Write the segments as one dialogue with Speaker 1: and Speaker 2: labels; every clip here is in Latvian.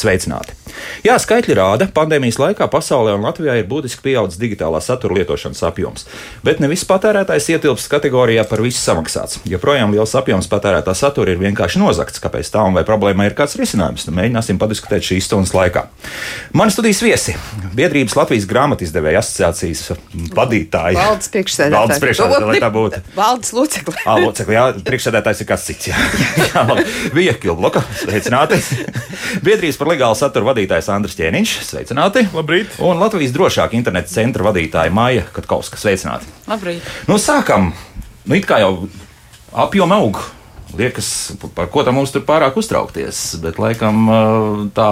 Speaker 1: vieglāk dzīvot. Esiet sveicināti! Jā, skaitļi rāda, pandēmijas laikā pasaulē un Latvijā ir būtiski pieaudzis digitālā satura lietošanas apjoms. Bet ne viss patērētājs ietilpst kategorijā par visu samaksāts. Joprojām liels apjoms patērētā satura ir vienkārši nozagts. Kāpēc tā un vai problēmai ir kāds risinājums? Nu, mēģināsim padiskutēt šīs stundas laikā. Mani studijas viesi - Biedrības Latvijas grāmatizdevēja asociācijas vadītāji.
Speaker 2: Valdes priekšsēdētājs.
Speaker 1: Valdes priekšsēdētājs, lai tā būtu.
Speaker 2: Valdes locekli.
Speaker 1: Ā, locekli, jā, priekšsēdētājs ir kas cits. Jā, jā labi. Bija Kilbloka, sveicināti. Biedrības par legālu saturu vadītājs Andris Čēniņš, sveicināti.
Speaker 3: Labrīt.
Speaker 1: Un Latvijas drošāka interneta centra vadītāja Māja Katkovska, sveicināti.
Speaker 2: Labrīt.
Speaker 1: Nu, sākam. Nu, it kā jau apjoma aug. Liekas, par ko tam mums tur pārāk uztraukties. Bet, laikam, tā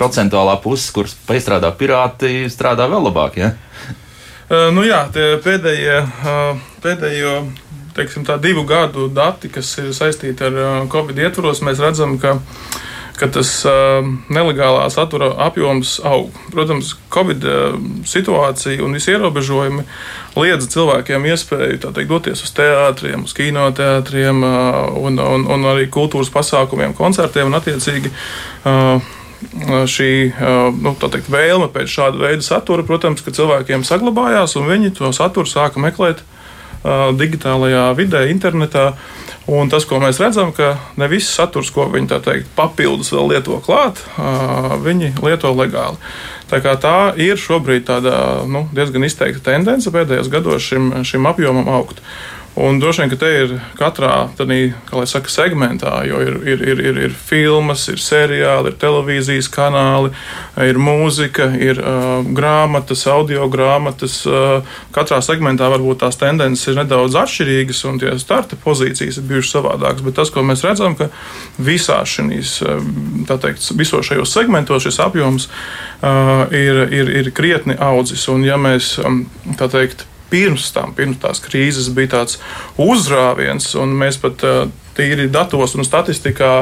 Speaker 1: procentuālā puse, kuras piestrādā pirāti, strādā vēl labāk. Ja?
Speaker 3: Uh, nu jā, pēdējie, uh, pēdējo teiksim, tā, divu gadu dati, kas ir saistīti ar uh, Covid ietvaros, mēs redzam, ka ka tas uh, nelegālā satura apjoms aug. Protams, Covid uh, situācija un visi ierobežojumi liedza cilvēkiem iespēju teikt, doties uz teātriem, uz kinoteātriem uh, un, un, un arī kultūras pasākumiem, koncertiem un attiecīgi. Uh, šī nu, teikt, vēlme pēc šāda veida satura, protams, ka cilvēkiem saglabājās un viņi to saturu sāka meklēt uh, digitālajā vidē, internetā. Un tas, ko mēs redzam, ka ne viss saturs, ko viņi teikt, papildus vēl lieto klāt, viņi lieto legāli. Tā, tā ir šobrīd tāda, nu, diezgan izteikta tendence pēdējos gados šim, šim apjomam augt. Un droši vien, ka te ir katrā tādā, kā lai saka, segmentā, jo ir, ir, ir, ir, ir filmas, ir seriāli, ir televīzijas kanāli, ir mūzika, ir uh, grāmatas, audio grāmatas. Uh, katrā segmentā varbūt tās tendences ir nedaudz atšķirīgas un tie starta pozīcijas ir bijušas savādākas. Bet tas, ko mēs redzam, ka visā šīs, teikt, visos šajos segmentos šis apjoms uh, ir, ir, ir krietni audzis. Un ja mēs, um, tā teikt, pirms tam, pirms tās krīzes, bija tāds uzrāviens, un mēs pat tīri datos un statistikā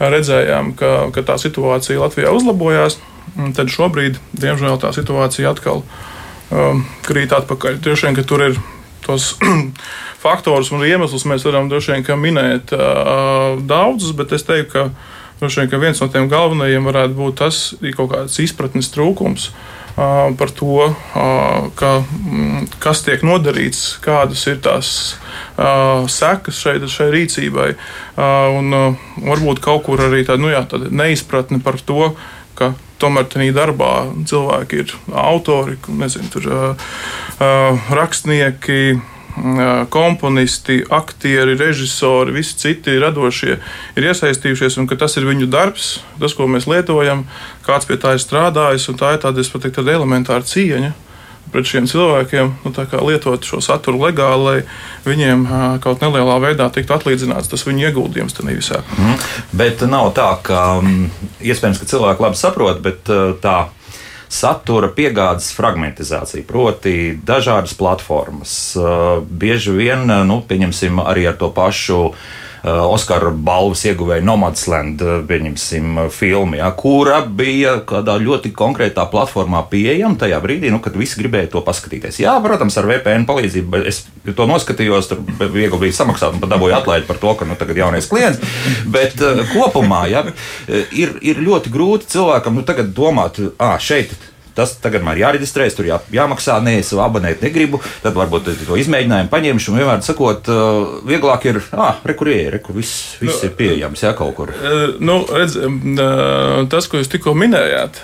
Speaker 3: redzējām, ka, ka tā situācija Latvijā uzlabojās. Tad šobrīd, diemžēl, tā situācija atkal um, krīt atpakaļ. Droši vien, ka tur ir tos faktorus un iemeslus mēs varam droši vien minēt uh, daudzus, bet es teiktu, ka, droši vien, ka viens no tiem galvenajiem varētu būt tas, kaut kāds izpratnes trūkums. Uh, par to, ka, kas tiek nodarīts, kādas ir tās sekas šai, šai rīcībai. Un varbūt kaut kur arī tāda, nu jā, tāda neizpratne par to, ka tomēr tajā darbā cilvēki ir autori, nezinu, tur, rakstnieki komponisti, aktieri, režisori, visi citi radošie ir iesaistījušies, un tas ir viņu darbs, tas, ko mēs lietojam, kāds pie tā ir strādājis, tā ir tāda, teiktu, tāda elementāra cieņa pret šiem cilvēkiem, nu, lietot šo saturu legāli, lai viņiem kaut nelielā veidā tiktu atlīdzināts tas viņu ieguldījums tajā visā.
Speaker 1: Mm. Bet nav tā, ka iespējams, ka cilvēki labi saprot, bet tā satura piegādes fragmentizācija, proti, dažādas platformas. Bieži vien, nu, pieņemsim arī ar to pašu. Uh, Oskara balvas ieguvēja Nomadsland, pieņemsim, filmu, ja, kura bija kādā ļoti konkrētā platformā pieejama tajā brīdī, nu, kad visi gribēja to paskatīties. Jā, protams, ar VPN palīdzību es to noskatījos, tur viegli bija samaksāt un pat dabūju atlaidi par to, ka nu, tagad jaunais klients. Bet kopumā ja, ir, ir ļoti grūti cilvēkam nu, tagad domāt, ah, šeit tas tagad man ir jāreģistrējas, tur jā, jāmaksā, nē, es abonēt negribu. Tad varbūt to izmēģinājumu paņemšu. Un vienmēr sakot, vieglāk ir, ah, rekurēji, rekur, viss, viss nu, ir pieejams, jā, kaut kur.
Speaker 3: Nu, redz, tas, ko jūs tikko minējāt,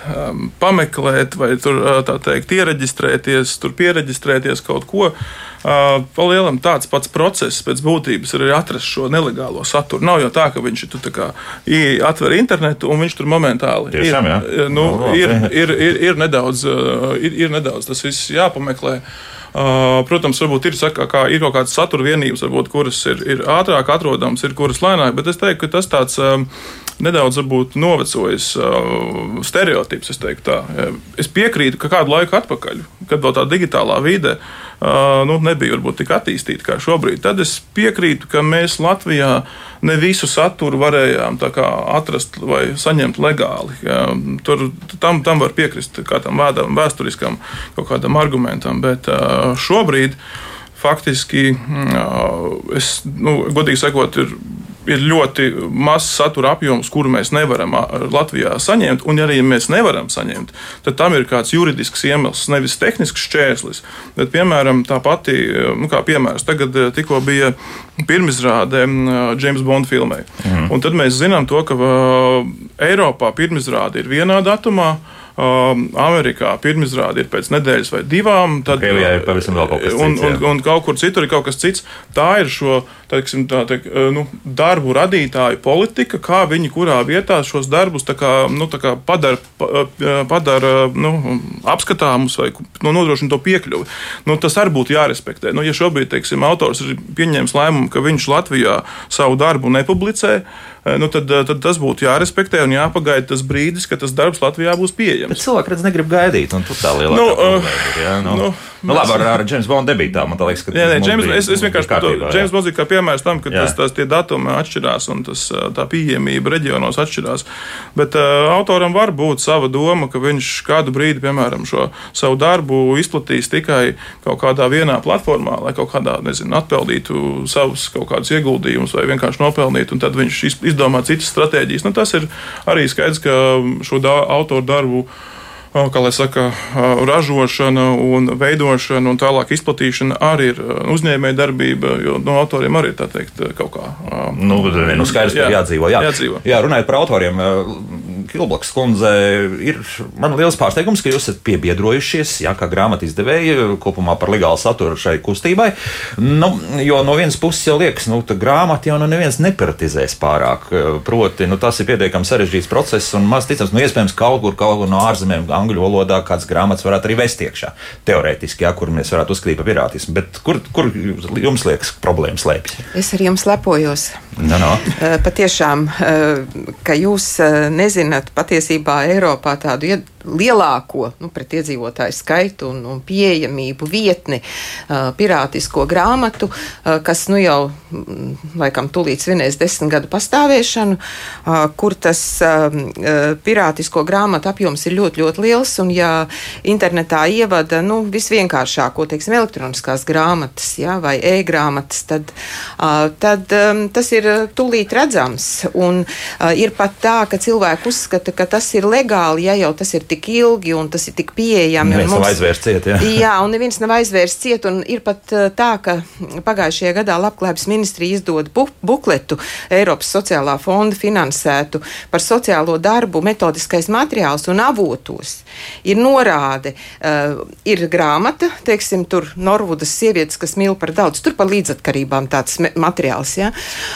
Speaker 3: pameklēt vai tur, tā teikt, iereģistrēties, tur pieregistrēties kaut ko. Palielam tāds pats process pēc būtības ir atrast šo nelegālo saturu. Nav jau tā, ka viņš tu, tā kā, atver internetu un viņš tur momentāli
Speaker 1: Tiešām,
Speaker 3: ir. Jā. Nu, no, no, ir, ir, ir, ir, nedaudz, ir, ir nedaudz tas viss jāpameklē. Protams, varbūt ir, saka, kā, ir kaut kādas satura vienības, varbūt, kuras ir, ir ātrāk atrodamas, ir kuras lēnāk, bet es teiktu, ka tas tāds nedaudz varbūt, novecojis stereotips. Es, teiktu, es piekrītu, ka kādu laiku atpakaļ, kad vēl tā digitālā vide nu, nebija varbūt tik attīstīta kā šobrīd. Tad es piekrītu, ka mēs Latvijā ne visu saturu varējām kā, atrast vai saņemt legāli. Tur, tam, tam var piekrist kādam vādam, vēsturiskam kaut kādam argumentam, bet šobrīd faktiski es, nu, godīgi sakot, ir ir ļoti mazs satura apjoms, kuru mēs nevaram Latvijā saņemt. Un, arī ja mēs nevaram saņemt, tad tam ir kāds juridisks iemesls, nevis tehnisks šķērslis. Bet, piemēram, tā pati, nu, kā piemērs, tagad tikko bija pirmizrāde James Bond filmai. Mm. Un tad mēs zinām to, ka Eiropā pirmizrāde ir vienā datumā. Um, Amerikā pirmizrāde ir pēc nedēļas vai divām. Tad,
Speaker 1: Krievijā ir pavisam vēl kaut kas cits.
Speaker 3: Un, un, un kaut kur citur ir kaut kas cits. Tā ir šo teiksim, tā, teik, uh, nu, darbu radītāju politika, kā viņi kurā vietā šos darbus kā, nu, kā padara, uh, padara nu, apskatāmus vai nu, nodrošina to piekļuvi. Nu, tas arī būtu jārespektē. Nu, ja šobrīd teiksim, autors ir pieņēmis lēmumu, ka viņš Latvijā savu darbu nepublicē, nu tad, eh, tad tas būtu jārespektē un jāpagaida tas brīdis, kad tas darbs Latvijā būs pieejams.
Speaker 1: Bet cilvēki redz, negrib gaidīt, un tur tā lielākā nu, problēma ir. Jā, nu, nu, nu, labi, ar, ar James Bonda debītā man liekas, ka
Speaker 3: jā, nē, James, es, es vienkārši kārtībā, to, James Bonds ir kā piemērs tam, ka jā. tas, tas tie datumi atšķirās un tas, tā pieejamība reģionos atšķirās. Bet uh, autoram var būt sava doma, ka viņš kādu brīdi, piemēram, šo savu darbu izplatīs tikai kaut kādā vienā platformā, lai kaut kādā, nezinu, atpeldītu savus kaut kādus ieguldījumus vai vienkārši nopelnītu, un tad viņš izdomā citas stratēģijas. Nu, tas ir arī skaidrs, ka šo da autoru darbu kā lai saka, ražošana un veidošana un tālāk izplatīšana arī ir uzņēmēja darbība, jo no autoriem arī tā teikt kaut kā.
Speaker 1: Nu, nu skaidrs, ka jā, jādzīvo. Jā. jādzīvo. Jā, runājot par autoriem, Kilblaks kundze, ir man liels pārsteigums, ka jūs esat piebiedrojušies, jā, kā grāmatu izdevēji kopumā par legālu saturu šai kustībai. Nu, jo no vienas puses jau liekas, nu, ka grāmatu jau nu neviens neparatizēs pārāk. Proti, nu, tas ir pietiekami sarežģīts process un maz ticams, nu, iespējams, kaut kur, kaut kur no ārzemēm, angļu valodā kāds grāmatas varētu arī vest iekšā. Teorētiski, jā, kur mēs varētu uzskatīt par pirātismu. Bet kur, kur jums liekas problēmas slēpjas?
Speaker 2: Es ar jums lepojos.
Speaker 1: No, no.
Speaker 2: Patiešām, ka jūs nezināt patiesībā Eiropā tādu lielāko nu, pret iedzīvotāju skaitu un, un pieejamību vietni pirātisko grāmatu, kas nu jau mm, laikam tūlīt svinēs desmit gadu pastāvēšanu, kur tas pirātisko grāmatu apjoms ir ļoti, ļoti liels. Un, ja internetā ievada nu, visvienkāršāko, teiksim, elektroniskās grāmatas ja, vai e-grāmatas, tad, tad tas ir tūlīt redzams. Un ir pat tā, ka cilvēki uzskata, ka tas ir legāli, ja jau tas ir tik ilgi un tas ir tik pieejami.
Speaker 1: Neviens mums, nav aizvērsts ciet, jā.
Speaker 2: jā, un neviens nav aizvērsts ciet, ir pat uh, tā, ka pagājušajā gadā Labklājības ministrija izdod bu bukletu Eiropas sociālā fonda finansētu par sociālo darbu metodiskais materiāls un avotos. Ir norāde, uh, ir grāmata, teiksim, tur Norvudas sievietes, kas mīl par daudz, tur par līdzatkarībām tāds materiāls, jā.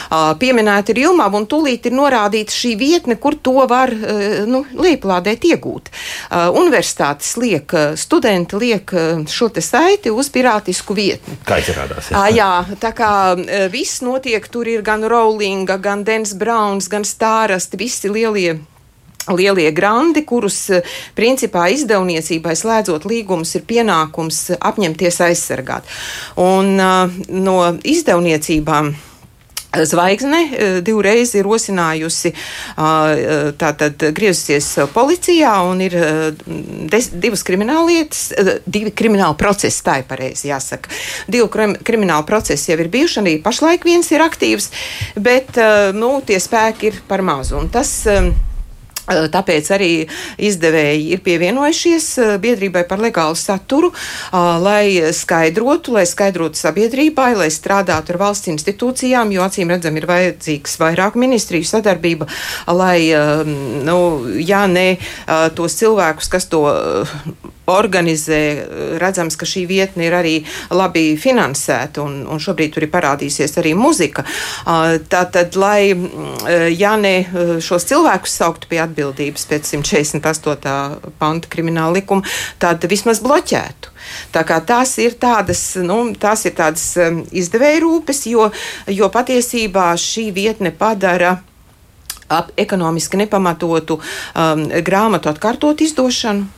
Speaker 2: Uh, pieminēta ir Ilmāva, un tūlīt ir norādīta šī vietne, kur to var, nu, lieplādēt iegūt. Universitātes liek, studenti liek šo te saiti uz pirātisku vietni.
Speaker 1: Kā izrādās? Jā.
Speaker 2: Jā, tā kā viss notiek, tur ir gan Rowlinga, gan Dens Browns, gan Stārast, visi lielie lielie grandi, kurus principā izdevniecībai slēdzot līgumus ir pienākums apņemties aizsargāt. Un no izdevniecībām Zvaigzne eh, divreiz ir rosinājusi, tātad griezusies policijā un ir des, divas krimināllietas, divi krimināli procesi, tā ir pareizi jāsaka. Divi krimināli procesi jau ir bijuši, arī pašlaik viens ir aktīvs, bet, nu, tie spēki ir par mazu. Un tas Tāpēc arī izdevēji ir pievienojušies biedrībai par legālu saturu, lai skaidrotu, lai skaidrotu sabiedrībai, lai strādātu ar valsts institūcijām, jo acīm redzam ir vajadzīgs vairāk ministriju sadarbība, lai, nu, jā, ne tos cilvēkus, kas to organizē. Redzams, ka šī vietne ir arī labi finansēta, un, un šobrīd tur ir parādīsies arī muzika. Tātad, lai Jāne šos cilvēkus sauktu pie atbildības pēc 148. panta krimināla likuma, tad vismaz bloķētu. Tā kā tās ir tādas, nu, tās ir tādas izdevēja rūpes, jo, jo patiesībā šī vietne padara ekonomiski nepamatotu um, grāmatu atkārtot izdošanu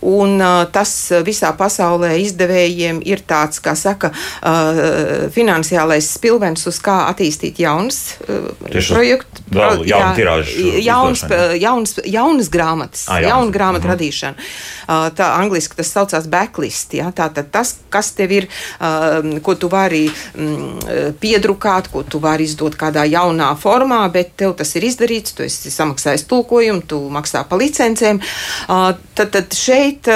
Speaker 2: un uh, tas visā pasaulē izdevējiem ir tāds, kā saka, uh, finansiālais spilvens, uz kā attīstīt jaunas projektu,
Speaker 1: vēl jaunu tirāžu.
Speaker 2: Jauns, jauns, jaunas grāmatas, ah, jaunu grāmatu -hmm. radīšana. Tā angliski tas saucās backlist. Ja? Tātad tas, kas tev ir, ko tu vari mm, piedrukāt, ko tu vari izdot kādā jaunā formā, bet tev tas ir izdarīts, tu esi samaksājis tulkojumu, tu maksā pa licencēm. Tad, tad šeit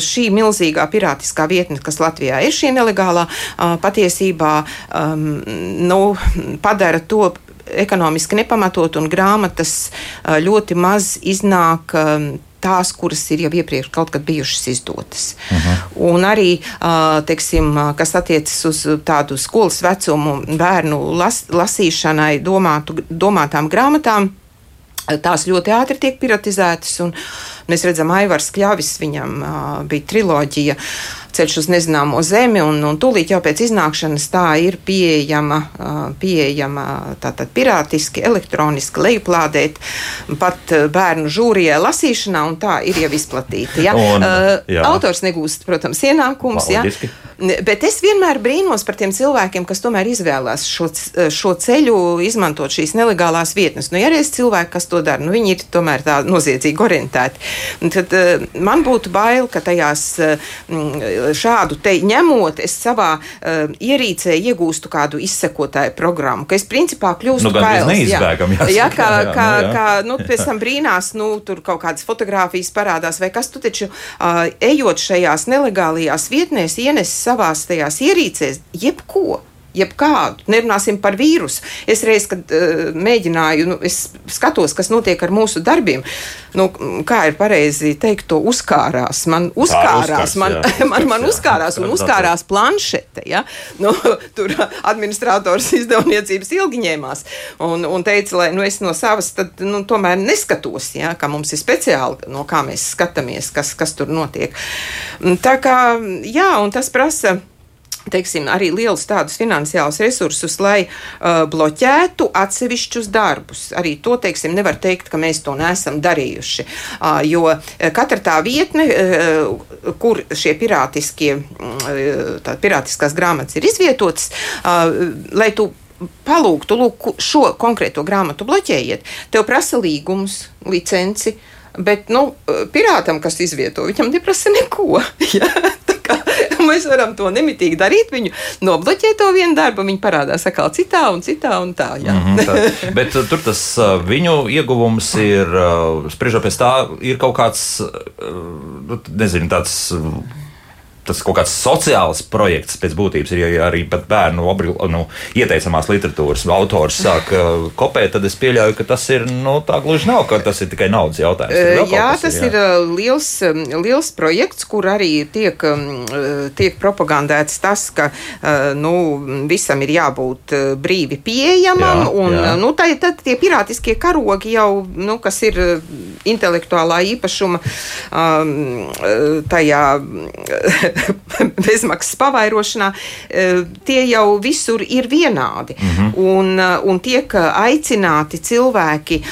Speaker 2: šī milzīgā pirātiskā vietne, kas Latvijā ir šī nelegālā, patiesībā nu, padara to ekonomiski nepamatot, un grāmatas ļoti maz iznāk tās, kuras ir jau iepriekš kaut kad bijušas izdotas. Uh mhm. -huh. Un arī, teiksim, kas attiecas uz tādu skolas vecumu bērnu las, lasīšanai, domātu, domātām grāmatām, tās ļoti ātri tiek piratizētas. Un mēs redzam, Aivars Kļavis, viņam bija triloģija ceļš uz nezināmo zemi, un, un tūlīt jau pēc iznākšanas tā ir pieejama, pieejama tātad pirātiski, elektroniski lejuplādēt, pat bērnu žūrijai lasīšanā, un tā ir jau izplatīta. Ja? Un, jā. Autors negūst, protams, ienākums. Ja? Bet es vienmēr brīnos par tiem cilvēkiem, kas tomēr izvēlās šo, šo ceļu, izmantot šīs nelegālās vietnes. Nu, ja reiz cilvēki, kas to dara, nu, viņi ir tomēr tā noziedzīgi orientēti. Tad man būtu bail, ka tajās šādu te ņemot, es savā uh, ierīcē iegūstu kādu izsekotāju programmu, ka es principā kļūstu
Speaker 1: nu, kails. Neizbēgam,
Speaker 2: jā, jā, kā, jā, kā, nu, jā. kā, nu, pēc tam brīnās, nu, tur kaut kādas fotogrāfijas parādās, vai kas tu taču, uh, ejot šajās nelegālajās vietnēs, ienes savās tajās ierīcēs jebko jebkādu, nerunāsim par vīrusu. Es reiz, kad uh, mēģināju, nu, es skatos, kas notiek ar mūsu darbiem. Nu, kā ir pareizi teikt, to uzkārās. Man uzkārās, uzkars, man, jā. man, man uzkārās un uzkārās planšete. Ja? Nu, tur administrators izdevniecības ilgi ņēmās un, un teica, lai nu, es no savas tad, nu, tomēr neskatos, ja? ka mums ir speciāli, no kā mēs skatāmies, kas, kas tur notiek. Tā kā, jā, un tas prasa teiksim, arī liels tādus finansiālus resursus, lai uh, bloķētu atsevišķus darbus. Arī to, teiksim, nevar teikt, ka mēs to neesam darījuši. Uh, jo uh, katra tā vietne, uh, kur šie pirātiskie, uh, pirātiskās grāmatas ir izvietotas, uh, lai tu palūgtu, lūk, šo konkrēto grāmatu bloķējiet, tev prasa līgums, licenci. Bet, nu, pirātam, kas izvieto, viņam neprasa neko. Ja? Mēs varam to nemitīgi darīt. Viņu nobloķē to vienu darbu, viņi parādās atkal citā un citā un tā. Jā. Mm -hmm,
Speaker 1: tā. Bet uh, tur tas uh, viņu ieguvums ir, uh, spriežot pēc tā, ir kaut kāds, nu, nezinu, tāds tas kaut kāds sociāls projekts pēc būtības ir, ja arī bērnu obri, nu, ieteicamās literatūras autors sāk uh, kopēt, tad es pieļauju, ka tas ir nu, tā gluži nav, ka tas ir tikai naudas jautājums.
Speaker 2: Jā, tas ir, jā. ir uh, liels, um, liels projekts, kur arī tiek, um, uh, tiek propagandēts tas, ka nu, visam ir jābūt brīvi pieejamam, jā, un jā. Nu, tā, tad tie pirātiskie karogi jau, nu, kas ir intelektuālā īpašuma um, tajā bezmaksas pavairošanā, e, tie jau visur ir vienādi. Mm -hmm. un, e, un tiek aicināti cilvēki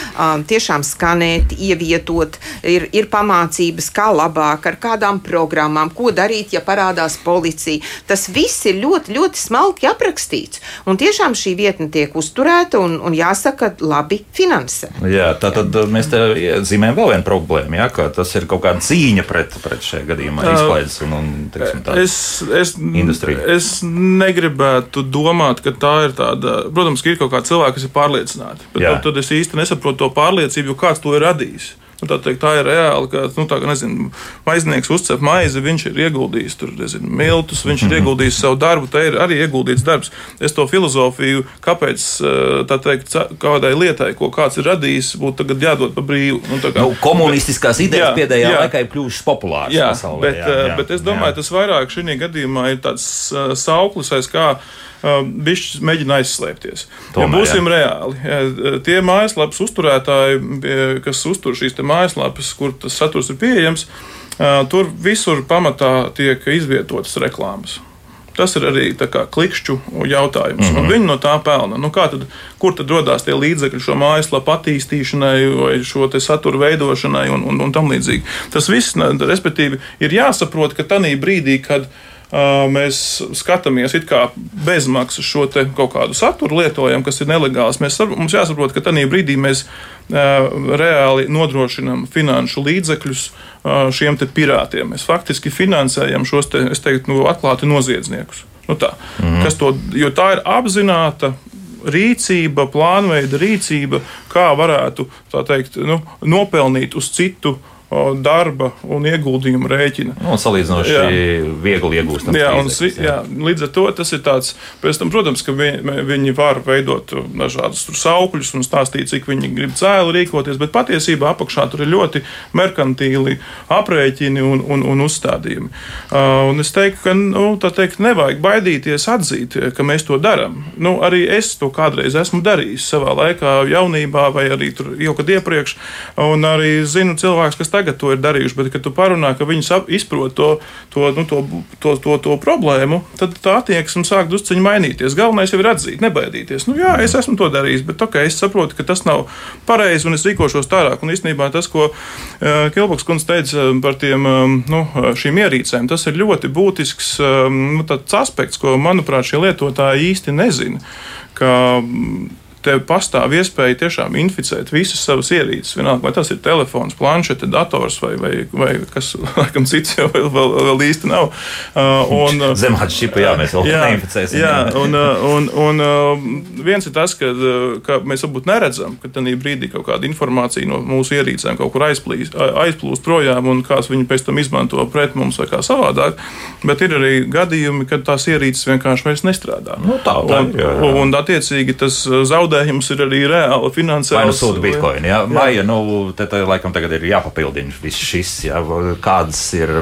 Speaker 2: tiešām skanēt, ievietot, ir, ir pamācības, kā labāk, ar kādām programmām, ko darīt, ja parādās policija. Tas viss ir ļoti, ļoti smalki aprakstīts. Un tiešām šī vietne tiek uzturēta un, un jāsaka, labi finansē.
Speaker 1: Jā, tā tad mēs te zīmējam vēl vienu problēmu, ja, ka tas ir kaut kāda cīņa pret, pret šajā gadījumā izklaides un, un teiksim,
Speaker 3: es, es, industrija. Es negribētu domāt, ka tā ir tāda. Protams, ka ir kaut kādi cilvēki, kas ir pārliecināti. Bet tad, tad es īsti nesaprotu to pārliecību, jo kāds to ir radījis. Nu, tā, teikt, tā ir reāli, ka nu, tā, nezinu, maiznieks uzcep maizi, viņš ir ieguldījis tur, nezinu, miltus, viņš ir mhm. ieguldījis savu darbu, tā ir arī ieguldīts darbs. Es to filozofiju, kāpēc tā teikt, kādai lietai, ko kāds ir radījis, būtu jādod pa brīvu.
Speaker 1: Nu, kā, nu, komunistiskās idejas jā, pēdējā jā, laikā ir kļuvušas populāras.
Speaker 3: Jā, pasaulē, bet, jā, jā, bet es domāju, jā. tas vairāk šī gadījumā ir tāds sauklis aiz kā bišķi mēģina aizslēpties. Tomēr, ja būsim jā. reāli, tie mājaslapas uzturētāji, kas uztur šīs mājaslapas, kur tas saturs ir pieejams, tur visur pamatā tiek izvietotas reklāmas. tas ir arī kā, klikšķu jautājums. Mm -hmm. Viņi no tā pelna. Nu, tad, kur tad radās tie līdzekļi šo mājaslapu attīstīšanai vai šo satura veidošanai un, un, un tam līdzīgi? Tas viss, respektīvi, ir jāsaprot, ka tajā brīdī, kad mēs skatāmies bezmaksas šo kaut kādu saturu lietojam, kas ir nelegāls. Mēs, mums jāsaprot, ka tajā brīdī mēs reāli nodrošinām finanšu līdzekļus šiem pirātiem. Mēs faktiski finansējam šos, te, teiktu, nu, atklāti noziedzniekus. Nu tā, mm. to, jo tā ir apzināta rīcība, plānveida rīcība, kā varētu teikt, nu, nopelnīt uz citu uh, darba un ieguldījumu rēķina.
Speaker 1: Nu, salīdzinoši jā. viegli iegūstams.
Speaker 3: Jā, un, jā. jā, līdz ar to tas ir tāds, pēc tam, protams, ka viņi, viņi var veidot dažādus saukļus un stāstīt, cik viņi grib cēlu rīkoties, bet patiesībā apakšā tur ir ļoti merkantīli aprēķini un, un, un uzstādījumi. Uh, un es teiktu, ka nu, teikt, nevajag baidīties atzīt, ka mēs to darām. Nu, arī es to kādreiz esmu darījis savā laikā, jaunībā vai arī jau kad iepriekš, un arī zinu cilvēks, kas tagad to ir darījuši, bet, kad tu parunā, ka viņi izprot to, to, nu, to, to, to, to problēmu, tad tā attieksme sāk drusciņi mainīties. Galvenais jau ir atzīt, nebaidīties. Nu, jā, es esmu to darījis, bet okay, es saprotu, ka tas nav pareizi un es rīkošos tālāk. Un īstenībā tas, ko uh, Kilboks kundze teica par tiem, um, nu, šīm ierīcēm, tas ir ļoti būtisks um, aspekts, ko, manuprāt, šie lietotāji īsti nezina. Ka, um, tev pastāv iespēja tiešām inficēt visas savas ierīces. Vienalga, vai tas ir telefons, planšete, dators vai, vai, vai kas laikam cits jau vēl, vēl, vēl īsti nav.
Speaker 1: Uh, un, uh, Zemāta čipa, jā, mēs vēl jā, neinficēsim.
Speaker 3: Jā, un, uh, un, un, un viens ir tas, ka, ka mēs varbūt neredzam, ka tajā brīdī kaut kāda informācija no mūsu ierīcēm kaut kur aizplīst, aizplūst projām un kāds viņu pēc tam izmanto pret mums vai kā savādāk. Bet ir arī gadījumi, kad tās ierīces vienkārši vairs nestrādā.
Speaker 1: Nu, tā, tā,
Speaker 3: un, jā, jā. un attiecīgi tas zaudē zaudējums ir arī reāli finansiāls.
Speaker 1: Vai nu sūta bitkoini, jā, jā. vai nu te, te laikam tagad ir jāpapildina viss šis, jā, kādas ir,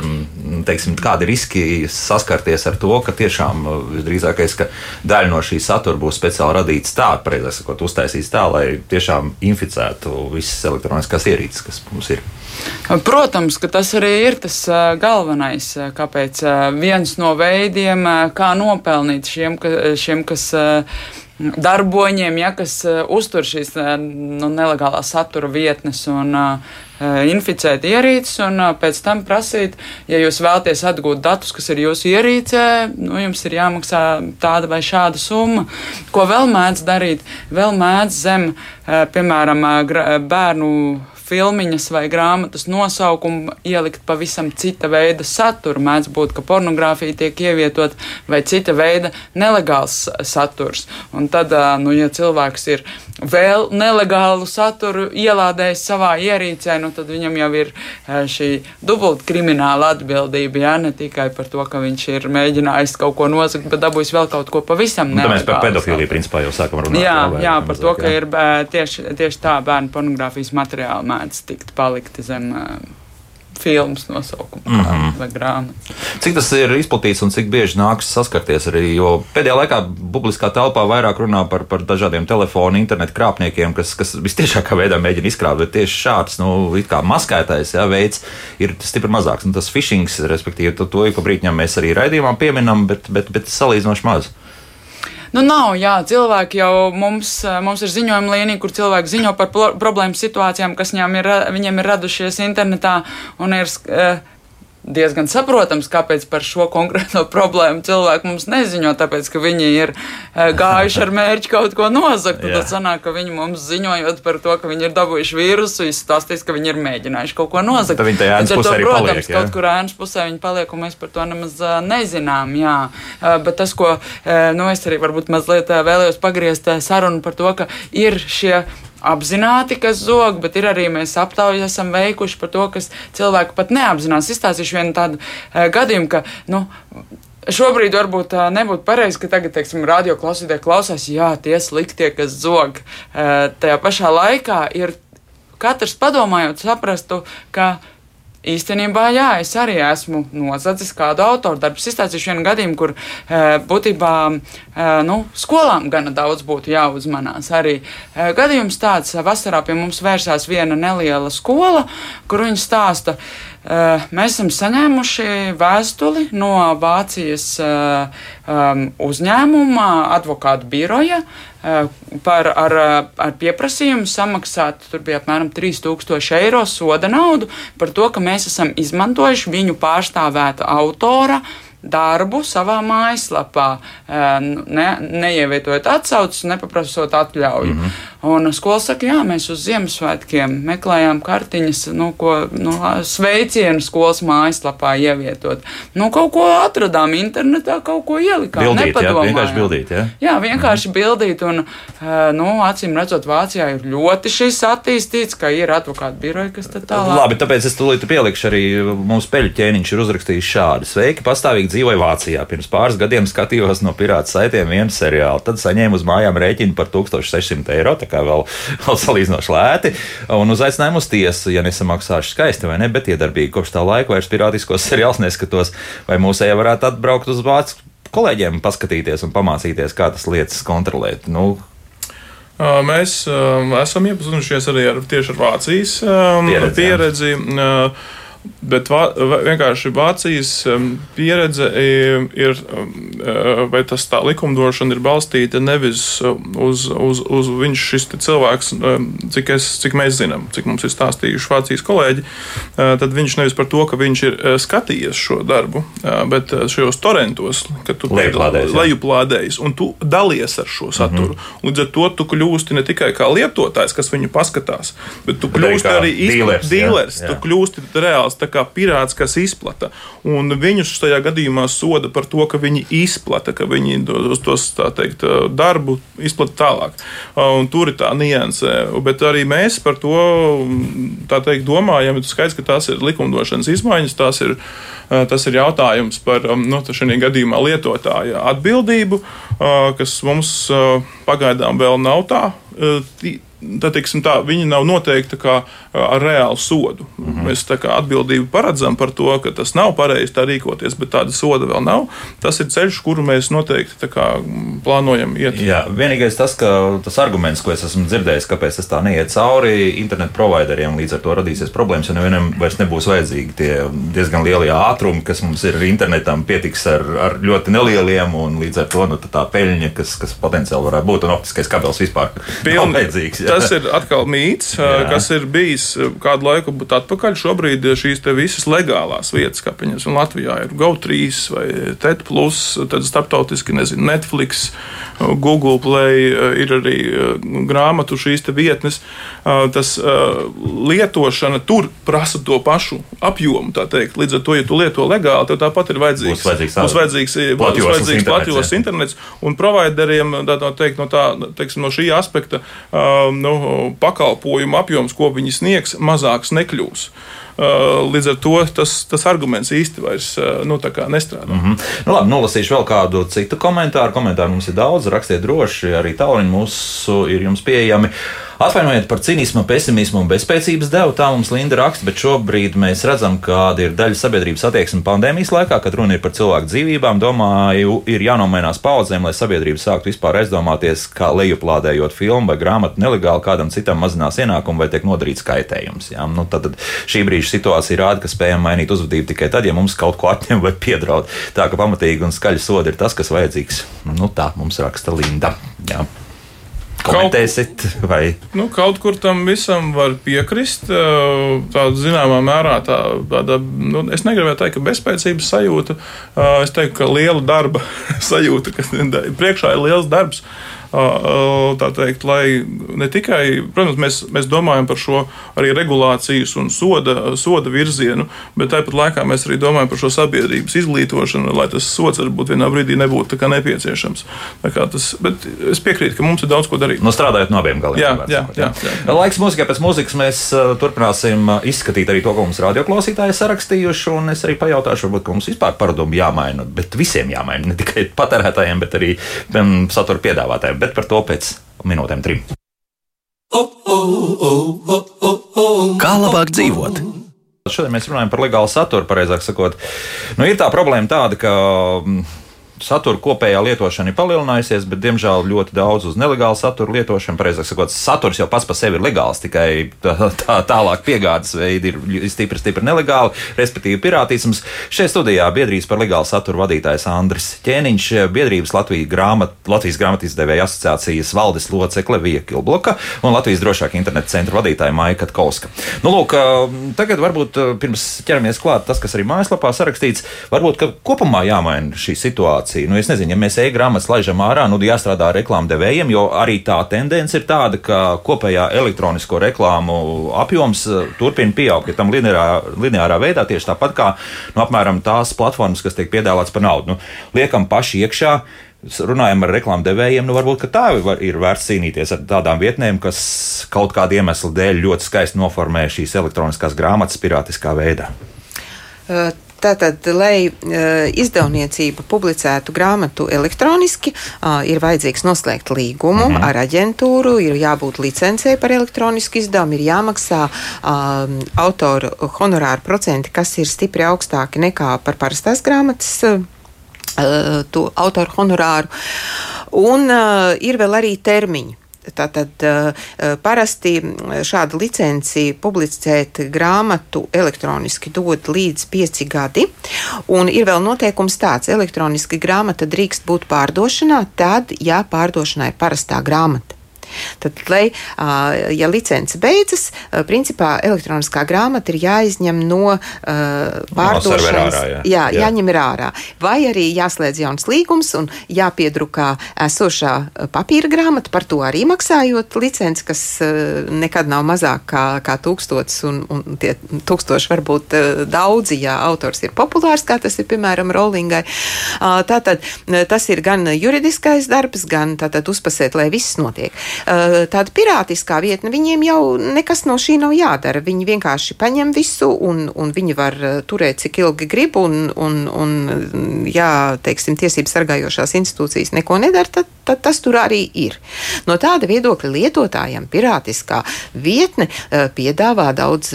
Speaker 1: teiksim, kādi riski saskarties ar to, ka tiešām visdrīzākais, ka daļa no šī satura būs speciāli radīts tā, precīzāk sakot, uztaisīts tā, lai tiešām inficētu visas elektroniskās ierīces, kas mums ir.
Speaker 4: Protams, ka tas arī ir tas galvenais, kāpēc viens no veidiem, kā nopelnīt šiem, šiem kas darboņiem, ja, kas uh, uztur šīs uh, nu, nelegālā satura vietnes un uh, inficēt ierīces, un pēc tam prasīt, ja jūs vēlaties atgūt datus, kas ir jūsu ierīcē, nu, jums ir jāmaksā tāda vai šāda summa. Ko vēl mēdz darīt? Vēl mēdz zem, piemēram, bērnu filmiņas vai grāmatas nosaukumu ielikt pavisam cita veida saturu. Mēdz būt, ka pornogrāfija tiek ievietot vai cita veida nelegāls saturs. Un tad, nu, ja cilvēks ir vēl nelegālu saturu ielādējis savā ierīcē, nu, tad viņam jau ir šī dubulta krimināla atbildība. Jā, ne tikai par to, ka viņš ir mēģinājis kaut ko nozagt, bet dabūjis vēl kaut ko pavisam nelegālu.
Speaker 1: Mēs par pedofīliju principā jau sākam runāt.
Speaker 4: Jā, jā, jā par to, ka jā. ir tieši, tieši tā bērnu pornogrāfijas materiāli mēdz tikt palikti zem filmas nosaukuma mm -hmm. vai grāmatas.
Speaker 1: Cik tas ir izplatīts un cik bieži nākas saskarties arī? Jo pēdējā laikā publiskā telpā vairāk runā par, par dažādiem telefonu, internetu krāpniekiem, kas, kas visciešākā veidā mēģina izkrāpt, bet tieši šāds, nu, kā maskētais jā, veids ir stipri mazāks. Un tas phishing, respektīvi, to, to ik pa brītņam mēs arī raidījumā pieminam, bet, bet, bet salīdzinoši maz.
Speaker 4: Nu, nav, jā, cilvēki jau mums, mums ir ziņojuma līnija, kur cilvēki ziņo par problēmu situācijām, kas viņiem ir, viņiem ir radušies internetā un ir. Uh, diezgan saprotams, kāpēc par šo konkrēto problēmu cilvēki mums neziņo, tāpēc, ka viņi ir eh, gājuši ar mērķi kaut ko nozagt. Tad sanāk, ka viņi mums ziņojot par to, ka viņi ir dabūjuši vīrusu, izstāstīs, ka viņi ir mēģinājuši kaut ko nozagt.
Speaker 1: Tad viņi tajā ēnas pusē arī
Speaker 4: protams,
Speaker 1: paliek. Jā?
Speaker 4: Kaut kur ēnas pusē viņi paliek, un mēs par to nemaz uh, nezinām. Jā. Uh, bet tas, ko nu, es arī varbūt mazliet vēlējos pagriezt sarunu par to, ka ir šie apzināti, kas zog, bet ir arī mēs aptaujas esam veikuši par to, kas cilvēku pat neapzinās. Izstāstīšu vienu tādu uh, gadījumu, ka, nu, Šobrīd varbūt tā nebūtu pareizi, ka tagad, teiksim, radio klausītāji klausās, jā, tie sliktie, kas zog. Uh, tajā pašā laikā ir katrs padomājot, saprastu, ka Īstenībā, jā, es arī esmu nozadzis kādu autoru darbu. Es izstāstīšu vienu gadījumu, kur e, būtībā e, nu, skolām gana daudz būtu jāuzmanās. Arī e, gadījums tāds, vasarā pie mums vērsās viena neliela skola, kur viņi stāsta, Mēs esam saņēmuši vēstuli no Vācijas um, uzņēmuma, advokātu biroja par, ar, ar pieprasījumu samaksāt, tur bija apmēram 3000 eiro soda naudu par to, ka mēs esam izmantojuši viņu pārstāvēta autora darbu savā mājaslapā, ne, neievietojot atsauces, nepaprasot atļauju. Mm -hmm. Un skola saka, jā, mēs uz Ziemassvētkiem meklējām kartiņas, nu, ko nu, sveicienu skolas mājaslapā ievietot. Nu, kaut ko atradām internetā, kaut ko ielikām.
Speaker 1: Bildīt, jā, vienkārši bildīt, jā.
Speaker 4: Jā, vienkārši mm -hmm. bildīt, un, nu, acīm redzot, Vācijā ir ļoti šis attīstīts, ka ir advokātu biroja, kas tad tālāk.
Speaker 1: Labi, tāpēc es tūlīt pielikšu arī mūsu peļu ķēniņš ir uzrakstījis šādi. Sveiki, pastāvīgi dzīvoju Vācijā. Pirms pāris gadiem skatījos no pirāta saitiem vienu seriālu, tad saņēmu uz mājām rēķinu par 1600 eiro kā vēl, vēl salīdzinoši lēti. Un uzaicinājumu uz tiesu, ja nesamaksāšu skaisti vai ne, bet iedarbīgi kopš tā laika vairs pirātiskos seriālus neskatos. Vai mūsējā varētu atbraukt uz Vāciju kolēģiem, paskatīties un pamācīties, kā tas lietas kontrolēt? Nu,
Speaker 3: Mēs esam iepazinušies arī ar, tieši ar Vācijas pieredzi. pieredzi. Bet vā, vienkārši Vācijas pieredze ir, uh, vai tas tā likumdošana ir balstīta nevis uz, uz, uz viņš šis cilvēks, cik, es, cik mēs zinām, cik mums ir stāstījuši Vācijas kolēģi, uh, tad viņš nevis par to, ka viņš ir uh, skatījies šo darbu, bet šajos torentos, kad tu lejuplādējies un tu dalies ar šo saturu. Mm -hmm. Līdz ar to tu kļūsti ne tikai kā lietotājs, kas viņu paskatās, bet tu kļūsti arī
Speaker 1: īstenībā
Speaker 3: dīlers, tu kļūsti reāls tā kā pirāts, kas izplata. Un viņus tajā gadījumā soda par to, ka viņi izplata, ka viņi tos teikt, darbu izplata tālāk. Un tur ir tā nianse. Bet arī mēs par to teikt, domājam. Ir skaidrs, ka tās ir likumdošanas izmaiņas, tās ir, tas ir jautājums par nu, šajā gadījumā lietotāja atbildību, kas mums pagaidām vēl nav tā tā, teiksim, tā, viņi nav noteikti kā, ar reālu sodu. Mm -hmm. Mēs atbildību paredzam par to, ka tas nav pareizi tā rīkoties, bet tāda soda vēl nav. Tas ir ceļš, kuru mēs noteikti kā, plānojam iet.
Speaker 1: Jā, vienīgais tas, ka tas arguments, ko es esmu dzirdējis, kāpēc tas tā neiet cauri internetu provideriem, līdz ar to radīsies problēmas, jo nevienam vairs nebūs vajadzīgi tie diezgan lielie ātrumi, kas mums ir internetam, pietiks ar, ar ļoti nelieliem, un līdz ar to nu, tā peļņa, kas, kas potenciāli varētu būt, un optiskais kabels vispār Piln, nav vajadzīgs.
Speaker 3: Jā tas ir atkal mīts, Jā. kas ir bijis kādu laiku atpakaļ. Šobrīd šīs visas legālās vietas, kā piemēram Latvijā, ir GO3 vai TET, tad starptautiski nezinu, Netflix, Google Play, ir arī grāmatu šīs vietnes. Tas lietošana tur prasa to pašu apjomu. Līdz ar to, ja tu lieto legāli, tev tāpat ir vajadzīgs,
Speaker 1: būs vajadzīgs, būs
Speaker 3: vajadzīgs, būs vajadzīgs platjoslas internets. Un provideriem tā, tā teikt, no, tā, teiksim, no šī aspekta um, nu, pakalpojumu apjoms, ko viņi sniegs, mazāks nekļūs. Uh, līdz ar to tas, tas arguments īsti vairs uh, nu, nestrādā.
Speaker 1: Mm -hmm. nu, labi, nolasīšu vēl kādu citu komentāru. Komentāru mums ir daudz, rakstiet droši, arī tālruņi mūsu ir jums pieejami. Atvainojiet par cinismu, pesimismu un bezspēcības devu, tā mums Linda raksta, bet šobrīd mēs redzam, kāda ir daļa sabiedrības attieksme pandēmijas laikā, kad runa ir par cilvēku dzīvībām. Domāju, ir jānomainās paudzēm, lai sabiedrība sāktu vispār aizdomāties, kā lejuplādējot filmu vai grāmatu nelegāli kādam citam mazinās ienākumu vai tiek nodarīts kaitējums. Jā? Nu, tad, tad šī brīža situācija rāda, ka spējam mainīt uzvedību tikai tad, ja mums kaut ko atņem vai piedraud. Tā ka pamatīgi un skaļi sodi ir tas, kas vajadzīgs. Nu, tā mums raksta Linda. Jā. Komentēsit, vai?
Speaker 3: Nu, kaut kur tam visam var piekrist. Tāda zināmā mērā tā, tāda, nu, es negribēju teikt, ka bezspēcības sajūta. Es teiktu, ka liela darba sajūta, ka priekšā ir liels darbs tā teikt, lai ne tikai, protams, mēs, mēs domājam par šo arī regulācijas un soda, soda virzienu, bet tāpat laikā mēs arī domājam par šo sabiedrības izglītošanu, lai tas sots varbūt vienā brīdī nebūtu nepieciešams. Tas, bet es piekrītu, ka mums ir daudz ko darīt.
Speaker 1: No nu, strādājot no abiem galiem.
Speaker 3: Jā, jā, jā, jā, jā.
Speaker 1: Laiks mūzikai pēc mūzikas mēs turpināsim izskatīt arī to, ko mums radioklausītāji sarakstījuši, un es arī pajautāšu, varbūt mums vispār paradumu jāmaina, bet visiem jāmaina, ne tikai patērētājiem, bet arī satura piedāvātājiem bet par to pēc minūtēm trim.
Speaker 5: Kā labāk dzīvot?
Speaker 1: Šodien mēs runājam par legālu saturu, pareizāk sakot. Nu, ir tā problēma tāda, ka mm, satura kopējā lietošana ir palielinājusies, bet, diemžēl, ļoti daudz uz nelegālu satura lietošanu. Precīzāk sakot, saturs jau pats par sevi ir legāls, tikai tā, tā tālāk piegādes veidi ir stipri, stipri nelegāli, respektīvi pirātisms. Šajā studijā biedrības par legālu saturu vadītājs Andris Ķēniņš, biedrības Latvijas, grāmat, Latvijas grāmatizdevēja asociācijas valdes locekle Vija Kilbloka un Latvijas drošāka interneta centra vadītāja Maika Tkauska. Nu, lūk, tagad varbūt pirms ķeramies klāt tas, kas arī mājaslapā sarakstīts, varbūt kopumā jāmaina šī situācija. Nu, es nezinu, ja mēs e-grāmatas laižam ārā, nu, jāstrādā ar reklāmdevējiem, jo arī tā tendence ir tāda, ka kopējā elektronisko reklāmu apjoms turpina pieaugt, ja tam lineārā, lineārā veidā tieši tāpat kā nu, apmēram tās platformas, kas tiek piedāvātas par naudu. Nu, liekam paši iekšā, runājam ar reklāmdevējiem, nu varbūt tā var, ir vērts cīnīties ar tādām vietnēm, kas kaut kāda iemesla dēļ ļoti skaisti noformē šīs elektroniskās grāmatas pirātiskā veidā.
Speaker 2: Tātad, lai uh, izdevniecība publicētu grāmatu elektroniski, uh, ir vajadzīgs noslēgt līgumu mm -hmm. ar aģentūru, ir jābūt licencē par elektronisku izdevumu, ir jāmaksā uh, autoru honorāru procenti, kas ir stipri augstāki nekā par parastās grāmatas. Uh, to autoru honorāru. Un uh, ir vēl arī termiņi. Tātad parasti šādu licenci publicēt grāmatu elektroniski dod līdz pieci gadi. Un ir vēl noteikums tāds, elektroniski grāmata drīkst būt pārdošanā tad, ja pārdošanā ir parastā grāmata. Tad, lai, ja licence beidzas, principā elektroniskā grāmata ir jāizņem no pārdošanas.
Speaker 1: No jā.
Speaker 2: Jā, jā. jāņem ir ārā. Vai arī jāslēdz jauns līgums un jāpiedrukā esošā papīra grāmata, par to arī maksājot licenci, kas nekad nav mazāk kā, kā tūkstots, un, un tie tūkstoši var būt daudzi, ja autors ir populārs, kā tas ir piemēram Rollingai. Tātad tas ir gan juridiskais darbs, gan tātad uzpasēt, lai viss notiek. Eh, tāda pirātiskā vietne, viņiem jau nekas no šī nav jādara. Viņi vienkārši paņem visu, un, un viņi var eh, turēt, cik ilgi grib, un, un, un ja, tiesības sargājošās institūcijas neko nedara, tad, tad tas tur arī ir. No tāda viedokļa lietotājiem pirātiskā vietne uh, piedāvā daudz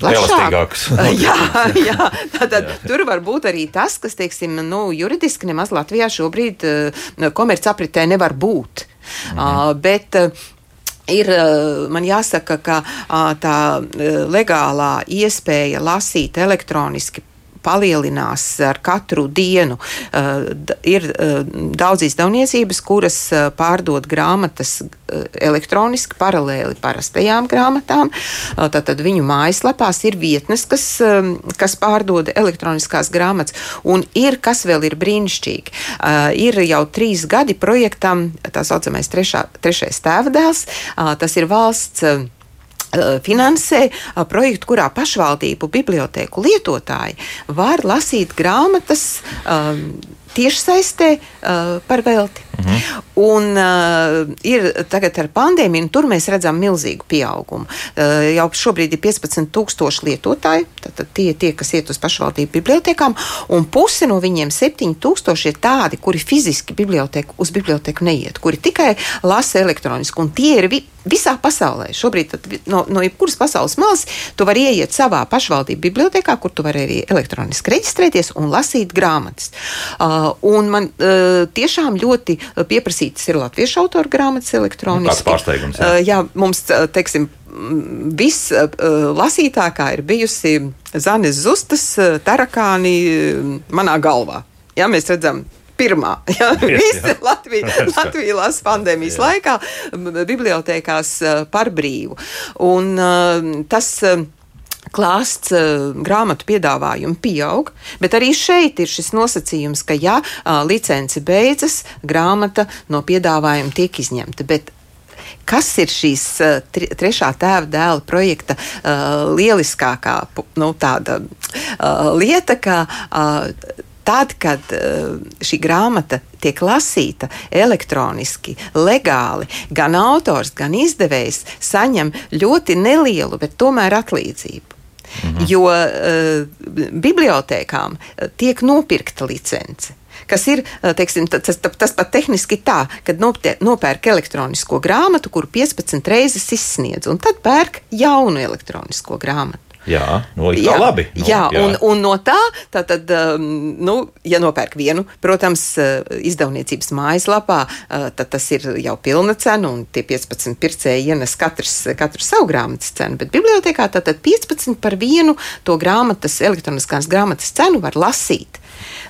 Speaker 2: plašākus. jā, jā, tātad jā. tur var būt arī tas, kas, teiksim, nu, juridiski nemaz Latvijā šobrīd komercapritē nevar būt. Mhm. Uh, bet, uh, Ir, man jāsaka, ka tā legālā iespēja lasīt elektroniski palielinās ar katru dienu. Uh, ir uh, daudz izdevniecības, kuras uh, pārdod grāmatas uh, elektroniski paralēli parastajām grāmatām. Uh, tātad viņu mājaslapās ir vietnes, kas, um, kas pārdod elektroniskās grāmatas. Un ir, kas vēl ir brīnišķīgi, uh, ir jau trīs gadi projektam, tā saucamais trešā, trešais tēvdēls, uh, tas ir valsts. Uh, Eh, finansē eh, projektu, kurā pašvaldību bibliotēku lietotāji var lasīt grāmatas um, tiešsaistē uh, par velti. Mhm. Un uh, ir tagad ar pandēmiju, un tur mēs redzam milzīgu pieaugumu. Uh, jau šobrīd ir 15,000 lietotāji, tad tie, tie, kas iet uz pašvaldību bibliotekām, un pusi no viņiem 7,000 ir tādi, kuri fiziski biblioteku, uz biblioteku neiet, kuri tikai lasa elektroniski, un tie ir vi visā pasaulē. Šobrīd no, no jebkuras pasaules malas tu vari ieiet savā pašvaldību bibliotekā, kur tu vari arī elektroniski reģistrēties un lasīt grāmatas. Uh, un man uh, tiešām ļoti pieprasītas ir latviešu autoru grāmatas elektroniski. Nu,
Speaker 1: kāds pārsteigums? Jā,
Speaker 2: uh, jā mums, uh, teiksim, viss uh, lasītākā ir bijusi Zanes Zustas tarakāni manā galvā. Jā, mēs redzam, pirmā. Ja? Visi Latvija, Latvija lasa pandēmijas jā. laikā bibliotekās par brīvu. Un tas klāsts uh, grāmatu piedāvājumu pieaug, bet arī šeit ir šis nosacījums, ka, ja uh, licence beidzas, grāmata no piedāvājuma tiek izņemta. Bet kas ir šīs uh, trešā tēva dēla projekta uh, lieliskākā nu, tāda, uh, lieta, ka uh, tad, kad šī grāmata tiek lasīta elektroniski, legāli, gan autors, gan izdevējs saņem ļoti nelielu, bet tomēr atlīdzību. Mhm. Jo uh, bibliotekām tiek nopirkta licence kas ir teiksim, tas, tas, tas pat tehniski tā, kad nopērk elektronisko grāmatu, kuru 15 reizes izsniedz, un tad pērk jaunu elektronisko grāmatu.
Speaker 1: Jā, no jā, labi.
Speaker 2: Nu, jā, jā. Un, un no tā, tā tad, um, nu, ja nopērk vienu, protams, uh, izdevniecības mājaslapā, uh, tad tas ir jau pilna cena, un tie 15 pircēji ienes katrs, katru savu grāmatas cenu. Bet bibliotekā tātad 15 par vienu to grāmatas, elektroniskās grāmatas cenu var lasīt.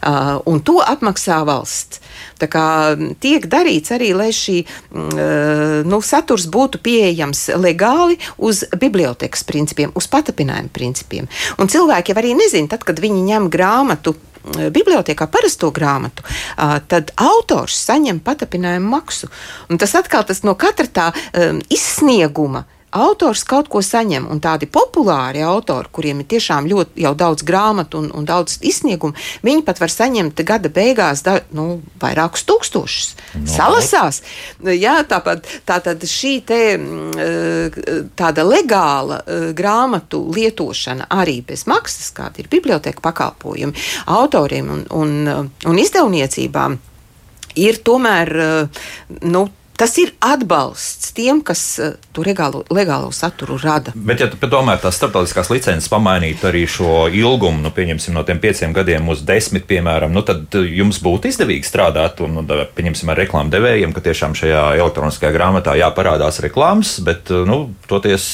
Speaker 2: Uh, un to apmaksā valsts. Tā kā tiek darīts arī, lai šī mm, nu, saturs būtu pieejams legāli uz bibliotekas principiem, uz patapinājumu principiem. Un cilvēki jau arī nezina, tad, kad viņi ņem grāmatu bibliotekā parasto grāmatu, tad autors saņem patapinājumu maksu. Un tas atkal tas no katra tā um, izsnieguma autors kaut ko saņem, un tādi populāri autori, kuriem ir tiešām ļoti daudz grāmatu un, un daudz izsniegumu, viņi pat var saņemt gada beigās da, nu, vairākus tūkstošus. No. Salasās. Jā, tāpat tātad šī te, mm, tāda legāla e, grāmatu lietošana arī bez maksas, kāda ir biblioteka pakalpojumi autoriem un, un, un izdevniecībām, ir tomēr nu, Tas ir atbalsts tiem, kas uh, to legālo, legālo saturu rada.
Speaker 1: Bet, ja domā, tās starptautiskās licences pamainītu arī šo ilgumu, nu, pieņemsim, no tiem pieciem gadiem uz desmit, piemēram, nu, tad eh, jums būtu izdevīgi strādāt un, un pieņemsim, ar reklāmu devējiem, ka tiešām šajā elektroniskajā grāmatā jāparādās reklāmas, bet, eh, nu, toties.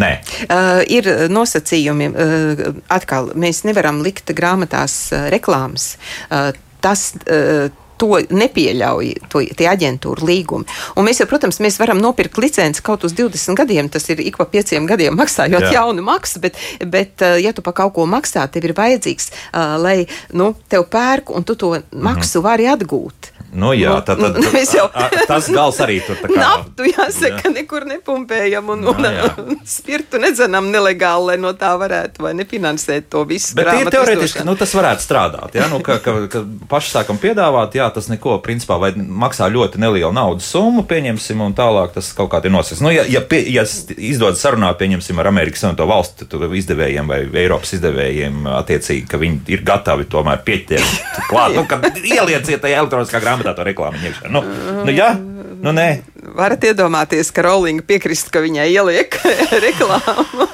Speaker 1: Nē.
Speaker 2: Uh, ir nosacījumi, uh, atkal mēs nevaram likt grāmatās uh, reklāmas. Uh, tas, uh, to nepieļauj to, tie aģentūra līgumi. Un mēs jau, protams, mēs varam nopirkt licenci kaut uz 20 gadiem, tas ir ik pa pieciem gadiem maksājot Jā. jaunu maksu, bet, bet, uh, ja tu pa kaut ko maksā, tev ir vajadzīgs, uh, lai, nu, tev pērk un tu to maksu mhm. vari atgūt.
Speaker 1: Nu, jā, tā tad nu, jau... a, a, tas gals arī tur
Speaker 2: kā... Naftu, jāsaka, jā. nekur nepumpējam un, un, jā, jā. un spirtu nedzenam nelegāli, lai no tā varētu vai nefinansēt to visu.
Speaker 1: Bet ir teoretiski, nu, tas varētu strādāt, jā, nu, ka, ka, ka paši sākam piedāvāt, jā, tas neko, principā, vai maksā ļoti nelielu naudas summu, pieņemsim, un tālāk tas kaut kā ir nosacīts. Nu, ja, ja, pie, ja izdodas sarunāt, pieņemsim, ar Amerikas Savienoto valstu izdevējiem vai Eiropas izdevējiem, attiecīgi, ka viņi ir gatavi tomēr pieķert klāt, nu, ka ielieciet tajā elektroniskā grāmatā grāmatā to reklāmu iekšā. Nu, nu, jā, nu, nē.
Speaker 2: Varat iedomāties, ka Rowling piekrist, ka viņai ieliek reklāmu.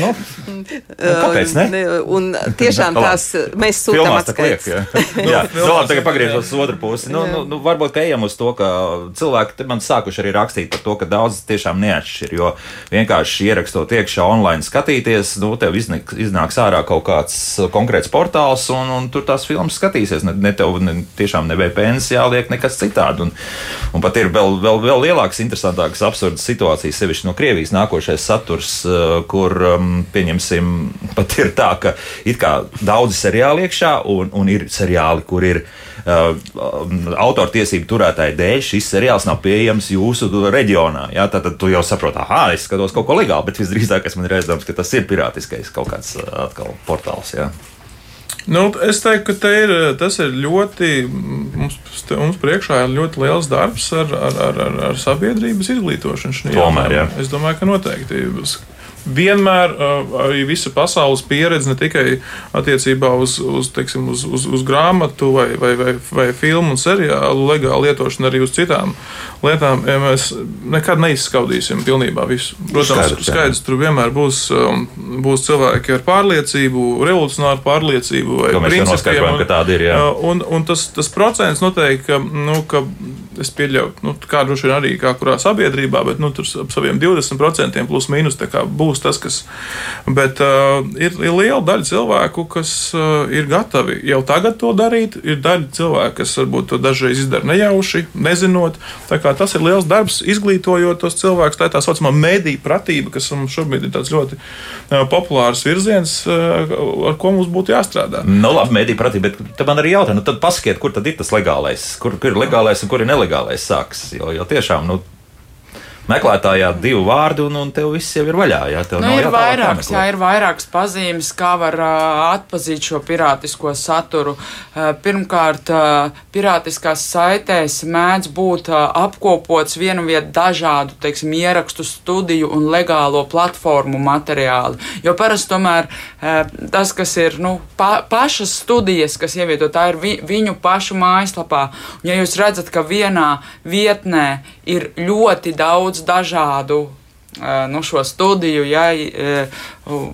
Speaker 1: nu, nu, kāpēc? Ne?
Speaker 2: Un tiešām tās mēs sūtām
Speaker 1: atskaits. Jā, jā. nu, labi, tagad pagriežos uz otru pusi. Nu, nu, nu, varbūt, ka ejam uz to, ka cilvēki man sākuši arī rakstīt par to, ka daudz tiešām neatšķir, jo vienkārši ierakstot iekšā online skatīties, nu, tev iznāks ārā kaut kāds konkrēts portāls un, un tur tās filmas skatīsies. Ne, ne tev ne, tiešām ne VPNs jāliek nekas citādi. Un, un pat ir vēl, vēl, vēl lielākas, interesantākas, absurdas situācijas, sevišķi no Krievijas nākošais saturs, eh, kur, um, pieņemsim, pat ir tā, ka ir daudzi seriāli iekšā, un, un ir seriāli, kur ir uh, autortiesību turētāju dēļ šis seriāls nav pieejams jūsu reģionā. Jā, tad, tad tu jau saproti, ah, es skatos kaut ko legālu, bet visdrīzāk man ir aizdoms, ka tas ir pirātiskais kaut kāds uh, atkal portāls. Jā.
Speaker 3: Nu, es teiktu, ka ir, tas ir ļoti. Mums, mums priekšā ir ļoti liels darbs ar, ar, ar, ar sabiedrības izglītošanu.
Speaker 1: Tomēr, jā.
Speaker 3: Es domāju, ka noteikti vienmēr arī visa pasaules pieredze, ne tikai attiecībā uz, uz, teiksim, uz, uz, uz grāmatu vai, vai, vai, vai filmu un seriālu legālu lietošanu, arī uz citām lietām. Ja mēs nekad neizskaudīsim pilnībā visu. Protams, skaidrs, skaidrs tur vienmēr būs, būs cilvēki ar pārliecību, revolucionāru pārliecību vai
Speaker 1: principiem. Un. Jā.
Speaker 3: Un, un tas, tas procents noteikti, ka, nu, ka es pieļauju, nu, kā droši vien arī kā kurā sabiedrībā, bet nu, tur ap saviem 20% plus mīnus būs tas, kas. Bet uh, ir, ir liela daļa cilvēku, kas uh, ir gatavi jau tagad to darīt. Ir daļa cilvēku, kas varbūt to dažreiz izdara nejauši, nezinot. Tas ir liels darbs, izglītojot tos cilvēkus. Tā ir tā saucamā mediju pratība, kas mums šobrīd ir ļoti uh, populārs virziens, uh, ar ko mums būtu jāstrādā.
Speaker 1: Nu, labi, mediju pratība, bet man arī jautā, nu, tad pasakiet, kur tad ir tas legālais, kur, kur ir legālais un kur ir nelegālais sāks. Jo, jo tiešām, nu, meklētājā divi vārdi, un, un tev viss jau ir vaļā. Jā,
Speaker 4: nu, ir, vairāks, jā, ir vairākas pazīmes, kā var uh, atpazīt šo pirātisko saturu. Uh, pirmkārt, uh, pirātiskās saitēs mēdz būt uh, apkopots vienu vietu dažādu teiksim, ierakstu, studiju un legālo platformu materiāli. Jo parasti tomēr uh, tas, kas ir nu, pa, pašas studijas, kas ievieto, tā ir vi, viņu pašu mājaslapā. Un, ja jūs redzat, ka vienā vietnē ir ļoti daudz dažādu nu, šo studiju, jā,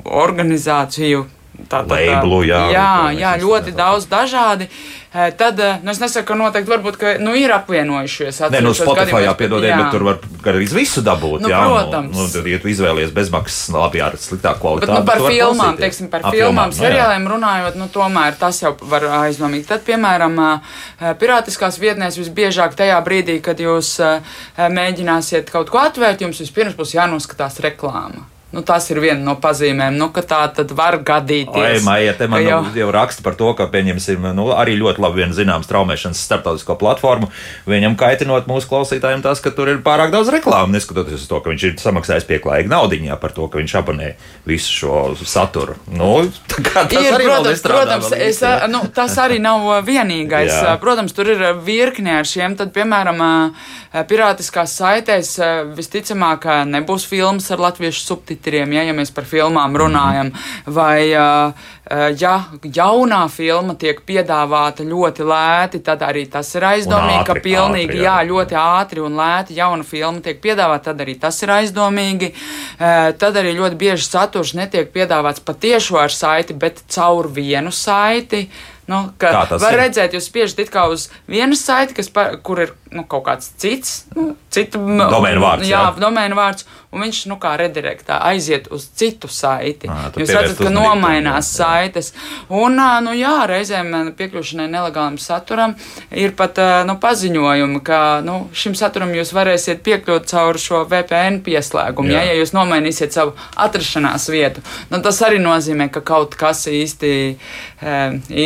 Speaker 4: organizāciju.
Speaker 1: Tā, tā, tā. Labelu, jā,
Speaker 4: jā, jā, ļoti daudz dažādi. Tad nu, es nesaku, ka noteikti varbūt, ka, nu, ir apvienojušies.
Speaker 1: Nē, nu, Spotify jāpiedodiet, bet tur var arī visu dabūt.
Speaker 4: Nu,
Speaker 1: jā,
Speaker 4: protams.
Speaker 1: Nu, tad, ja tu izvēlies bezmaksas, labi, ar sliktāku kvalitāti.
Speaker 4: Bet, nu, par filmām, teiksim, par filmām, filmām nu, seriāliem runājot, nu, tomēr tas jau var aizdomīgi. Tad, piemēram, pirātiskās vietnēs visbiežāk tajā brīdī, kad jūs mēģināsiet kaut ko atvērt, jums vispirms būs jānoskatās reklāma. Nu, tas ir viena no pazīmēm, nu, ka tā tad var gadīties.
Speaker 1: Ai, Maija, te man jau... jau raksta par to, ka, pieņemsim, nu, arī ļoti labi vien zināms traumēšanas starptautisko platformu. Viņam kaitinot mūsu klausītājiem tas, ka tur ir pārāk daudz reklāmu, neskatoties uz to, ka viņš ir samaksājis pieklājīgi naudiņā par to, ka viņš abonē visu šo saturu. Nu, tas
Speaker 4: ir,
Speaker 1: arī
Speaker 4: protams, protams es, nu, tas arī nav vienīgais. Protams, tur ir virkne ar šiem, tad, piemēram, pirātiskās saitēs visticamāk nebūs filmas ar latviešu subtitriem titriem, ja, ja mēs par filmām runājam, vai ja jaunā filma tiek piedāvāta ļoti lēti, tad arī tas ir aizdomīgi, ātri, ka pilnīgi, ātri, jā. jā, ļoti ātri un lēti jauna filma tiek piedāvāta, tad arī tas ir aizdomīgi. Tad arī ļoti bieži saturs netiek piedāvāts patiešo ar saiti, bet caur vienu saiti. Nu, var ir? redzēt, jūs spiežat it kā uz vienas saiti, kas, pa, kur ir nu, kaut kāds cits, nu, cita
Speaker 1: domēna vārds.
Speaker 4: Jā, jā. domēna vārds un viņš, nu, kā redirektā, aiziet uz citu saiti. À, Jūs redzat, ka nomainās jā. saites. Un, nu, jā, reizēm piekļūšanai nelegālam saturam ir pat nu, paziņojumi, ka nu, šim saturam jūs varēsiet piekļūt caur šo VPN pieslēgumu. Jā. Ja, ja jūs nomainīsiet savu atrašanās vietu, nu, tas arī nozīmē, ka kaut kas īsti,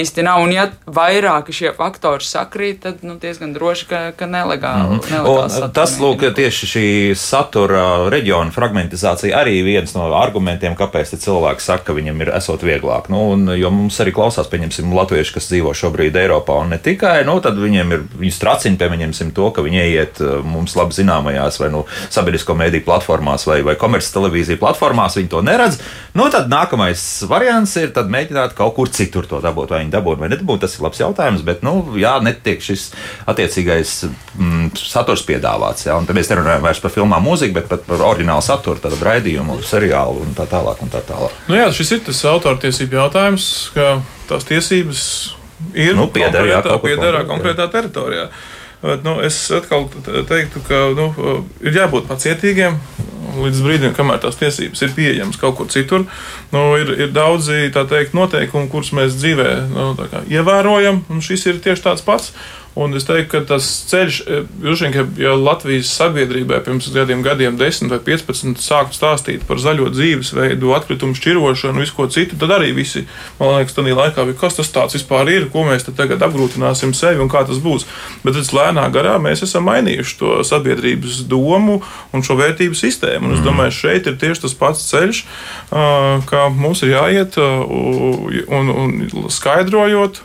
Speaker 4: īsti nav. Un, ja vairāki šie faktori sakrīt, tad nu, diezgan droši, ka, ka nelegāli. Mm -hmm.
Speaker 1: Tas, lūk, tieši šī satura reģiona fragmentizācija arī viens no argumentiem, kāpēc cilvēki saka, ka viņam ir esot vieglāk. Nu, un, jo mums arī klausās, pieņemsim, latvieši, kas dzīvo šobrīd Eiropā un ne tikai, nu, tad viņiem ir, viņus tracina, pieņemsim to, ka viņi ieiet uh, mums labi zināmajās vai nu, sabiedrisko mediju platformās vai, vai komerces televīziju platformās, viņi to neredz. Nu, tad nākamais variants ir mēģināt kaut kur citur to dabūt, vai viņi dabūt vai nedabūt. Tas ir labs jautājums, bet, nu, jā, netiek šis attiecīgais mm, saturs piedāvāts. Tad mēs nerunājam vairs par filmām, mūziku, bet par, par oriģinālu saturu, tādu raidījumu, seriālu un tā tālāk. Un tā tālāk.
Speaker 3: Nu jā, šis ir tas autortiesību jautājums, ka tās tiesības ir
Speaker 1: nu, piederā
Speaker 3: konkrētā, konkrētā teritorijā. Bet, nu, es atkal teiktu, ka nu, ir jābūt pacietīgiem līdz brīdim, kamēr tās tiesības ir pieejamas kaut kur citur. Nu, ir, ir daudzi teikt, noteikumi, kurus mēs dzīvē nu, ievērojam, un šis ir tieši tāds pats. Un es teiktu, ka tas ceļš, droši vien, ja Latvijas sabiedrībai pirms gadiem, gadiem 10 vai 15 sāktu stāstīt par zaļo dzīvesveidu, atkritumu šķirošanu, visu ko citu, tad arī visi, man liekas, tādā laikā bija, kas tas tāds vispār ir, ko mēs tagad apgrūtināsim sevi un kā tas būs. Bet tad lēnā garā mēs esam mainījuši to sabiedrības domu un šo vērtību sistēmu. Un es mhm. domāju, šeit ir tieši tas pats ceļš, kā mums ir jāiet un, un skaidrojot,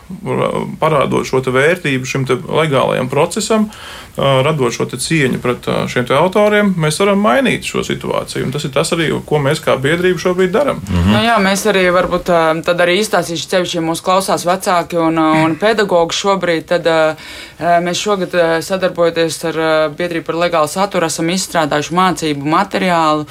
Speaker 3: parādot šo vērtību šim legālajam procesam, radot šo cieņu pret šiem autoriem, mēs varam mainīt šo situāciju. Un tas ir tas arī, ko mēs kā biedrība šobrīd darām.
Speaker 4: Mm -hmm. nu, jā, mēs arī varbūt tad arī izstāstīšu ceļš, ja mūs klausās vecāki un, un pedagogi šobrīd, tad mēs šogad sadarbojoties ar biedrību par legālu saturu esam izstrādājuši mācību materiālu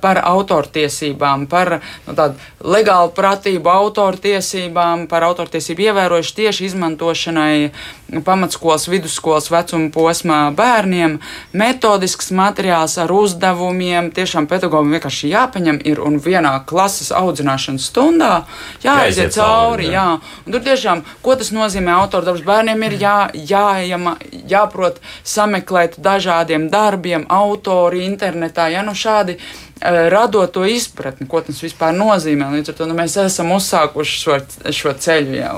Speaker 4: par autortiesībām, par nu, tādu legālu pratību autortiesībām, par autortiesību ievērošanu tieši izmantošanai pamatskolas, vidusskolas vecuma posmā bērniem, metodisks materiāls ar uzdevumiem. Tiešām pedagogam vienkārši jāpaņem ir un vienā klases audzināšanas stundā jāaiziet cauri. Jā. Jā. Tur tiešām, ko tas nozīmē autordarbs, bērniem ir jā, jājama, jāprot sameklēt dažādiem darbiem, autori internetā. Ja, nu šādi radot to izpratni, ko tas vispār nozīmē. Līdz ar to nu, mēs esam uzsākuši šo, šo ceļu jau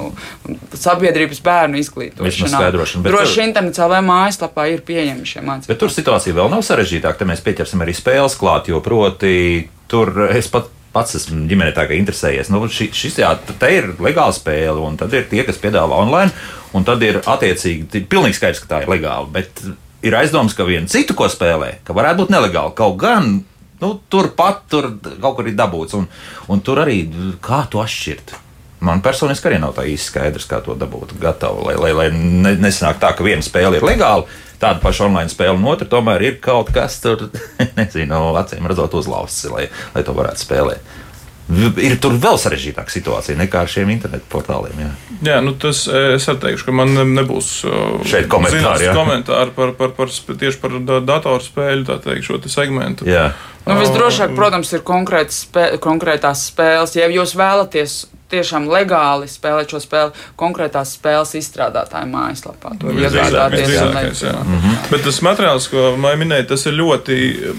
Speaker 4: sabiedrības bērnu izglītošanā. Droši vien internetā vai mājaslapā ir pieejami šie mācību.
Speaker 1: Bet tur situācija vēl nav sarežģītāka. Te mēs pieķersim arī spēles klāt, jo proti tur es pat pats esmu ģimenē tā kā interesējies. Nu, ši, šis jā, te ir legāla spēle, un tad ir tie, kas piedāvā online, un tad ir attiecīgi pilnīgi skaidrs, ka tā ir legāla. Bet ir aizdoms, ka vienu citu, ko spēlē, ka varētu būt nelegāli. Kaut gan Nu, Turpat tur kaut kur ir dabūts. Un, un tur arī kā to atšķirt. Man personiski arī nav tā īsti skaidrs, kā to dabūt gatavu. Lai, lai, lai ne, nesanāk tā, ka viena spēle ir legāla, tādu pašu online spēli, un otra tomēr ir kaut kas tur, nezinu, acīm redzot, uzlausts, lai, lai to varētu spēlēt. Ir tur vēl sarežģītāka situācija nekā ar šiem internetu portāliem. Jā,
Speaker 3: jā nu tas es arī teikšu, ka man nebūs
Speaker 1: šeit komentāri,
Speaker 3: zināms, komentāri par, par, par, tieši par datorspēļu teikt, šo te segmentu.
Speaker 1: Jā.
Speaker 4: Nu, visdrošāk, protams, ir spē, konkrētās spēles. Ja jūs vēlaties tiešām legāli spēlēt šo spēli konkrētās spēles izstrādātāju mājaslapā. Tur iegādāties.
Speaker 3: Mm -hmm. Bet tas materiāls, ko Maija minēja, tas ir ļoti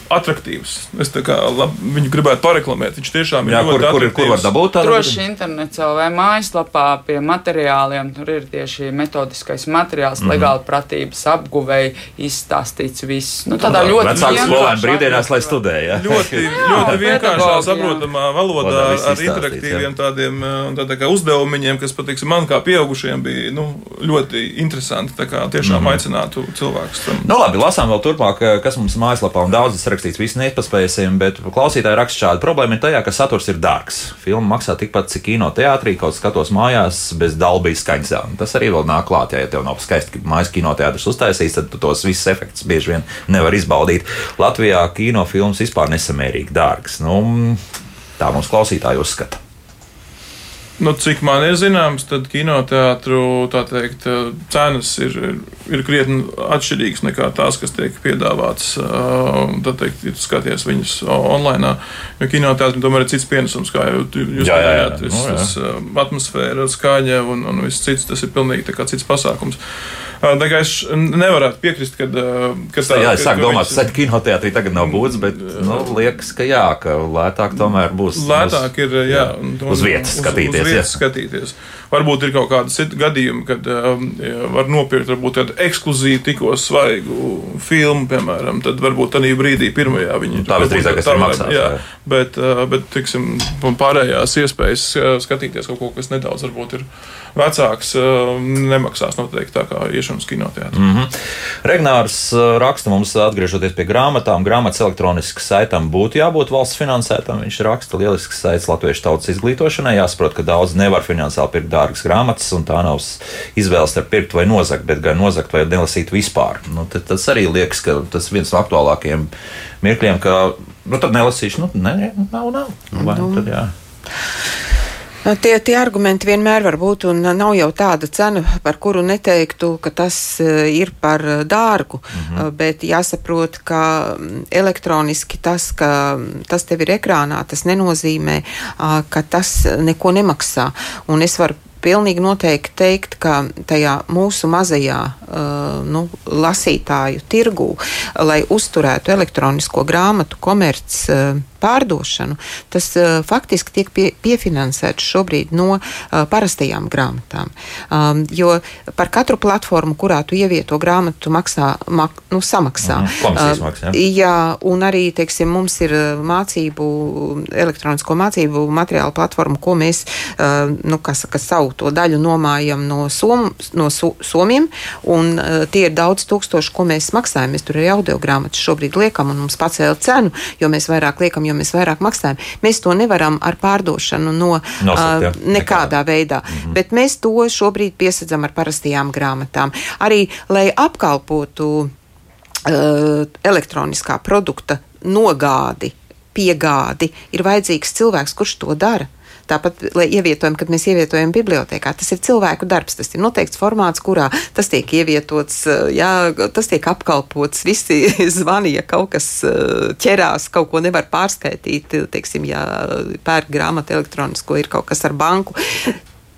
Speaker 3: attraktīvs. Es kā, lab, viņu gribētu pareklamēt. Viņš tiešām ir Jā, ļoti
Speaker 1: kur, kur, kur var dabūt tādu?
Speaker 4: Droši internets LV mājaslapā pie materiāliem. Tur ir tieši metodiskais materiāls, mm -hmm. legāli pratības apguvēji izstāstīts viss. Nu, tādā
Speaker 1: tā, ļoti vecāks skolēni brīvdienās, lai studēja.
Speaker 3: Ļoti, ļoti vienkāršā, saprotamā valodā ar interaktīviem tādiem un tā, tā kā uzdevumiņiem, kas patīk man kā pieaugušiem, bija nu, ļoti interesanti. Tā kā tiešām mm. aicinātu cilvēkus tam.
Speaker 1: Nu, labi, lasām vēl turpmāk, kas mums mājaslapā un daudz ir rakstīts, visi nepaspēsim, bet klausītāji raksta šādu problēmu ir tajā, ka saturs ir dārgs. Filma maksā tikpat, cik kino teātrī, kaut skatos mājās bez dalbijas skaņas. Tas arī vēl nāk klāt, ja tev nav skaisti mājas kinoteātris uztaisījis, tad tos visus efektus bieži vien nevar izbaudīt. Latvijā kinofilmas vispār nesamērīgi dārgas. Nu, tā mums klausītāji uzskata.
Speaker 3: Nu, cik man ir zināms, tad kinoteātru teikt, cenas ir, ir, krietni atšķirīgas nekā tās, kas tiek piedāvātas. Tad, teikt, ja skaties viņus online, jo kinoteātrim tomēr ir cits pienesums, kā jau jūs
Speaker 1: teicāt.
Speaker 3: Tas,
Speaker 1: nu,
Speaker 3: atmosfēra, skaņa un, un viss cits, tas ir pilnīgi cits pasākums. Tā kā es nevaru piekrist, kad,
Speaker 1: kad tā ir. Jā, es sāku domāt, ka kinoteātrī tagad nav būts, bet nu, liekas, ka jā, ka lētāk tomēr būs.
Speaker 3: Lētāk ir, jā,
Speaker 1: jā uz vietas skatīties.
Speaker 3: Uz, uz vietas skatīties. Varbūt ir kaut kādi gadījumi, kad um, var nopirkt varbūt tādu ekskluzīvu, tikko svaigu filmu, piemēram. Tad varbūt tādā brīdī pirmajā viņi
Speaker 1: tā visdrīzāk ir maksās. Jā.
Speaker 3: Bet, bet tiksim, pārējās iespējas skatīties kaut ko, kas nedaudz varbūt ir vecāks, nemaksās noteikti tā kā iešana uz kinoteātru.
Speaker 1: Mm -hmm. Regnārs raksta mums, atgriežoties pie grāmatām, grāmatas elektroniskas saitam būtu jābūt valsts finansētam. Viņš raksta lielisks saits latviešu tautas izglītošanai. Jāsaprot, ka daudz nevar finansiāli pirkt dārgas grāmatas, un tā nav izvēle starp pirkt vai nozagt, bet gan nozagt vai nelasīt vispār. Nu, tas arī liekas, ka tas viens no aktuālākajiem mirkļiem, ka nu, tad nelasīšu, nu, nē, nav, nav. Vai, nu. tad, jā.
Speaker 2: Tie, tie argumenti vienmēr var būt, un nav jau tāda cena, par kuru neteiktu, ka tas ir par dārgu. Mm -hmm. Bet jāsaprot, ka elektroniski tas, ka tas tev ir ekrānā, tas nenozīmē, ka tas neko nemaksā. Un es varu pilnīgi noteikti teikt, ka tajā mūsu mazajā uh, nu, lasītāju tirgū, lai uzturētu elektronisko grāmatu komerc uh, pārdošanu, tas uh, faktiski tiek pie, piefinansēts šobrīd no uh, parastajām grāmatām. Um, jo par katru platformu, kurā tu ievieto grāmatu, tu maksā, mak, nu, samaksā.
Speaker 1: Mm, uh, maksā, jā.
Speaker 2: jā, un arī, teiksim, mums ir mācību, elektronisko mācību materiālu platforma, ko mēs, uh, nu, kas, kas savu to daļu nomājam no, som, no so, somiem, un uh, tie ir daudz tūkstoši, ko mēs maksājam. Mēs tur arī audio grāmatas šobrīd liekam, un mums pacēla cenu, jo mēs vairāk liekam, jo mēs vairāk maksājam. Mēs to nevaram ar pārdošanu no
Speaker 1: Nosakt,
Speaker 2: uh, nekādā veidā, mm -hmm. bet mēs to šobrīd piesadzam ar parastajām grāmatām. Arī, lai apkalpotu uh, elektroniskā produkta nogādi, piegādi, ir vajadzīgs cilvēks, kurš to dara. Tāpat, lai ievietojam, kad mēs ievietojam bibliotekā, tas ir cilvēku darbs, tas ir noteikts formāts, kurā tas tiek ievietots, jā, tas tiek apkalpots, visi zvani, ja kaut kas ķerās, kaut ko nevar pārskaitīt, teiksim, ja pērk grāmatu elektronisko, ir kaut kas ar banku.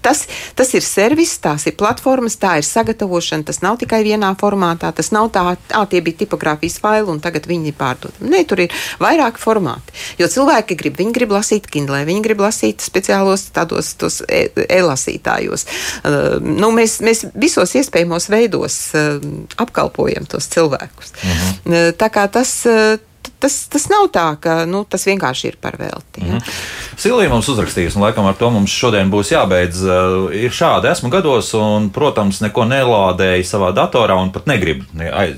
Speaker 2: Tas, tas ir servis, tās ir platformas, tā ir sagatavošana. Tas nav tikai vienā formātā, tas nav tā, ah, tie bija tipogrāfijas faili un tagad viņi ir pārdodami. Nē, tur ir vairāki formāti. Jo cilvēki grib, viņi grib lasīt Kindle, viņi grib lasīt speciālos tādos e, e-lasītājos. Uh, nu, mēs, mēs visos iespējamos veidos uh, apkalpojam tos cilvēkus. -huh. uh, tā kā tas. Uh, tas, tas nav tā, ka nu, tas vienkārši ir par velti. Ja? Mm -hmm.
Speaker 1: Silvija mums uzrakstījusi, un laikam ar to mums šodien būs jābeidz. Uh, ir šādi, esmu gados, un, protams, neko nelādēju savā datorā, un pat negribu ne, ai,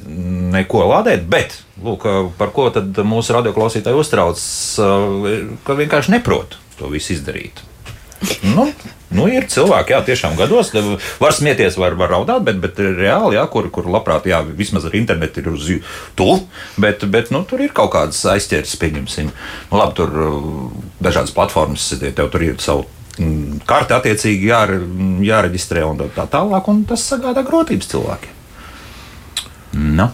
Speaker 1: neko lādēt, bet lūk, uh, par ko tad mūsu radioklausītāji uztrauc, uh, ka vienkārši neprot to visu izdarīt. Nu, nu, ir cilvēki, jā, tiešām gados, var smieties, var, var raudāt, bet, bet reāli, jā, kur, kur labprāt, jā, vismaz ar internetu ir uz tu, bet, bet nu, tur ir kaut kādas aizķeres, pieņemsim. Nu, labi, tur uh, dažādas platformas, tev tur ir savu mm, karti attiecīgi jā, jāreģistrē un tā tālāk, un tas sagādā grūtības cilvēkiem. Nu.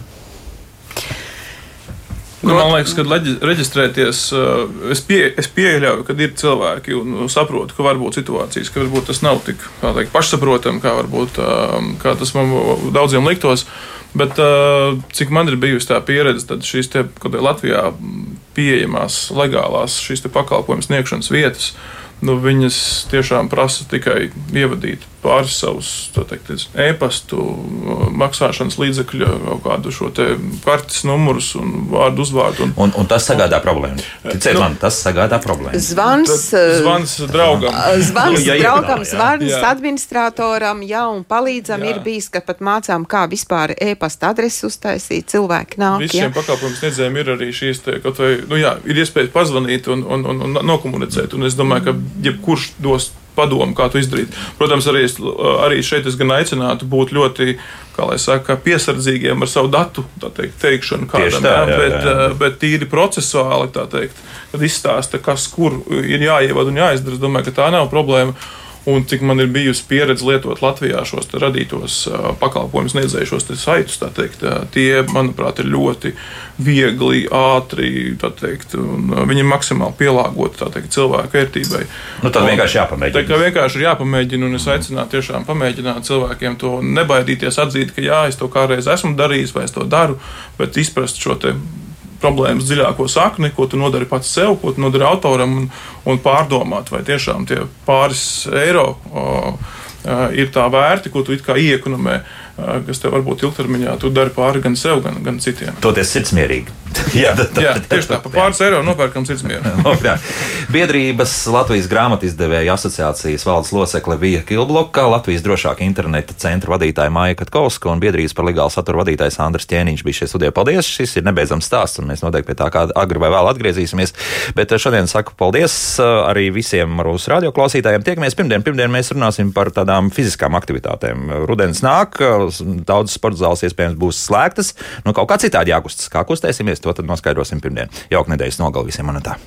Speaker 3: Nu, man liekas, ka reģistrēties, uh, es, pie, es pieļauju, ka ir cilvēki un nu, saprotu, ka var būt situācijas, ka varbūt tas nav tik teikt, pašsaprotami, kā, varbūt, um, kā tas man daudziem liktos. Bet uh, cik man ir bijusi tā pieredze, tad šīs te, Latvijā pieejamās legālās šīs pakalpojumu sniegšanas vietas nu, viņas tiešām prasa tikai ievadīt pāris savus e-pastu, maksāšanas līdzekļu, kaut kādu šo kartes numurus un vārdu uzvārdu.
Speaker 1: Un, un, un tas sagādā problēmu. Ticiet nu, man, tas sagādā problēmu.
Speaker 2: Zvans,
Speaker 3: zvans draugam.
Speaker 2: Zvans ja draugam, zvans jā. administratoram, jā, un palīdzam jā. ir bijis, ka pat mācām, kā vispār e-pasta adresi uztaisīt. Cilvēki nāk.
Speaker 3: Visiem pakalpojumu sniedzējiem ir arī šīs, te, vai, nu jā, ir iespēja pazvanīt un, un, un, un nokomunicēt. Un es domāju, ka jebkurš dos padomu, kā to izdarīt. Protams, arī, es, arī šeit es gan aicinātu būt ļoti saka, piesardzīgiem ar savu datu teikt, teikšanu, kādam, tā, jā, bet, jā, jā. bet tīri procesuāli, teikt, kad izstāsta, kas kur ir jāievada un jāizdara. Es domāju, ka tā nav problēma un cik man ir bijusi pieredze lietot Latvijā šos radītos pakalpojumus, sniedzējušos saitus, teikt, tie, manuprāt, ir ļoti viegli, ātri, teikt, un viņi ir maksimāli pielāgoti teikt, cilvēku vērtībai.
Speaker 1: Nu, tad vienkārši jāpamēģina.
Speaker 3: Tā kā vienkārši ir jāpamēģina, un es aicinātu tiešām pamēģināt cilvēkiem to nebaidīties, atzīt, ka jā, es to kādreiz esmu darījis, vai es to daru, bet izprast šo problēmas dziļāko sakni, ko tu nodari pats sev, ko tu nodari autoram, un, un pārdomāt, vai tiešām tie pāris eiro o, ir tā vērti, ko tu it kā iekonomē kas tev varbūt ilgtermiņā tu dari pāri gan sev, gan, gan citiem.
Speaker 1: Toties sirdsmierīgi.
Speaker 3: jā, tā, tā, jā, tieši tā, pa pāris eiro nopērkam sirdsmieru.
Speaker 1: Biedrības Latvijas grāmatizdevēja asociācijas valdes locekle Vija Kilbloka, Latvijas drošāka interneta centra vadītāja Māja Katkovska un biedrības par legālu saturu vadītājs Andris Ķēniņš bija šie studijā. Paldies! Šis ir nebeidzams stāsts, un mēs noteikti pie tā kā agri vai vēl atgriezīsimies. Bet šodien saku paldies arī visiem mūsu radioklausītājiem. Tiekamies pirmdien. Pirmdien mēs runāsim par tādām fiziskām aktivitātēm. Rudens nāk, daudzas sporta zāles iespējams būs slēgtas. Nu, kaut kā citādi jākustas. Kā kustēsimies, to tad noskaidrosim pirmdien. Jauka nedēļas nogalē visiem monētā.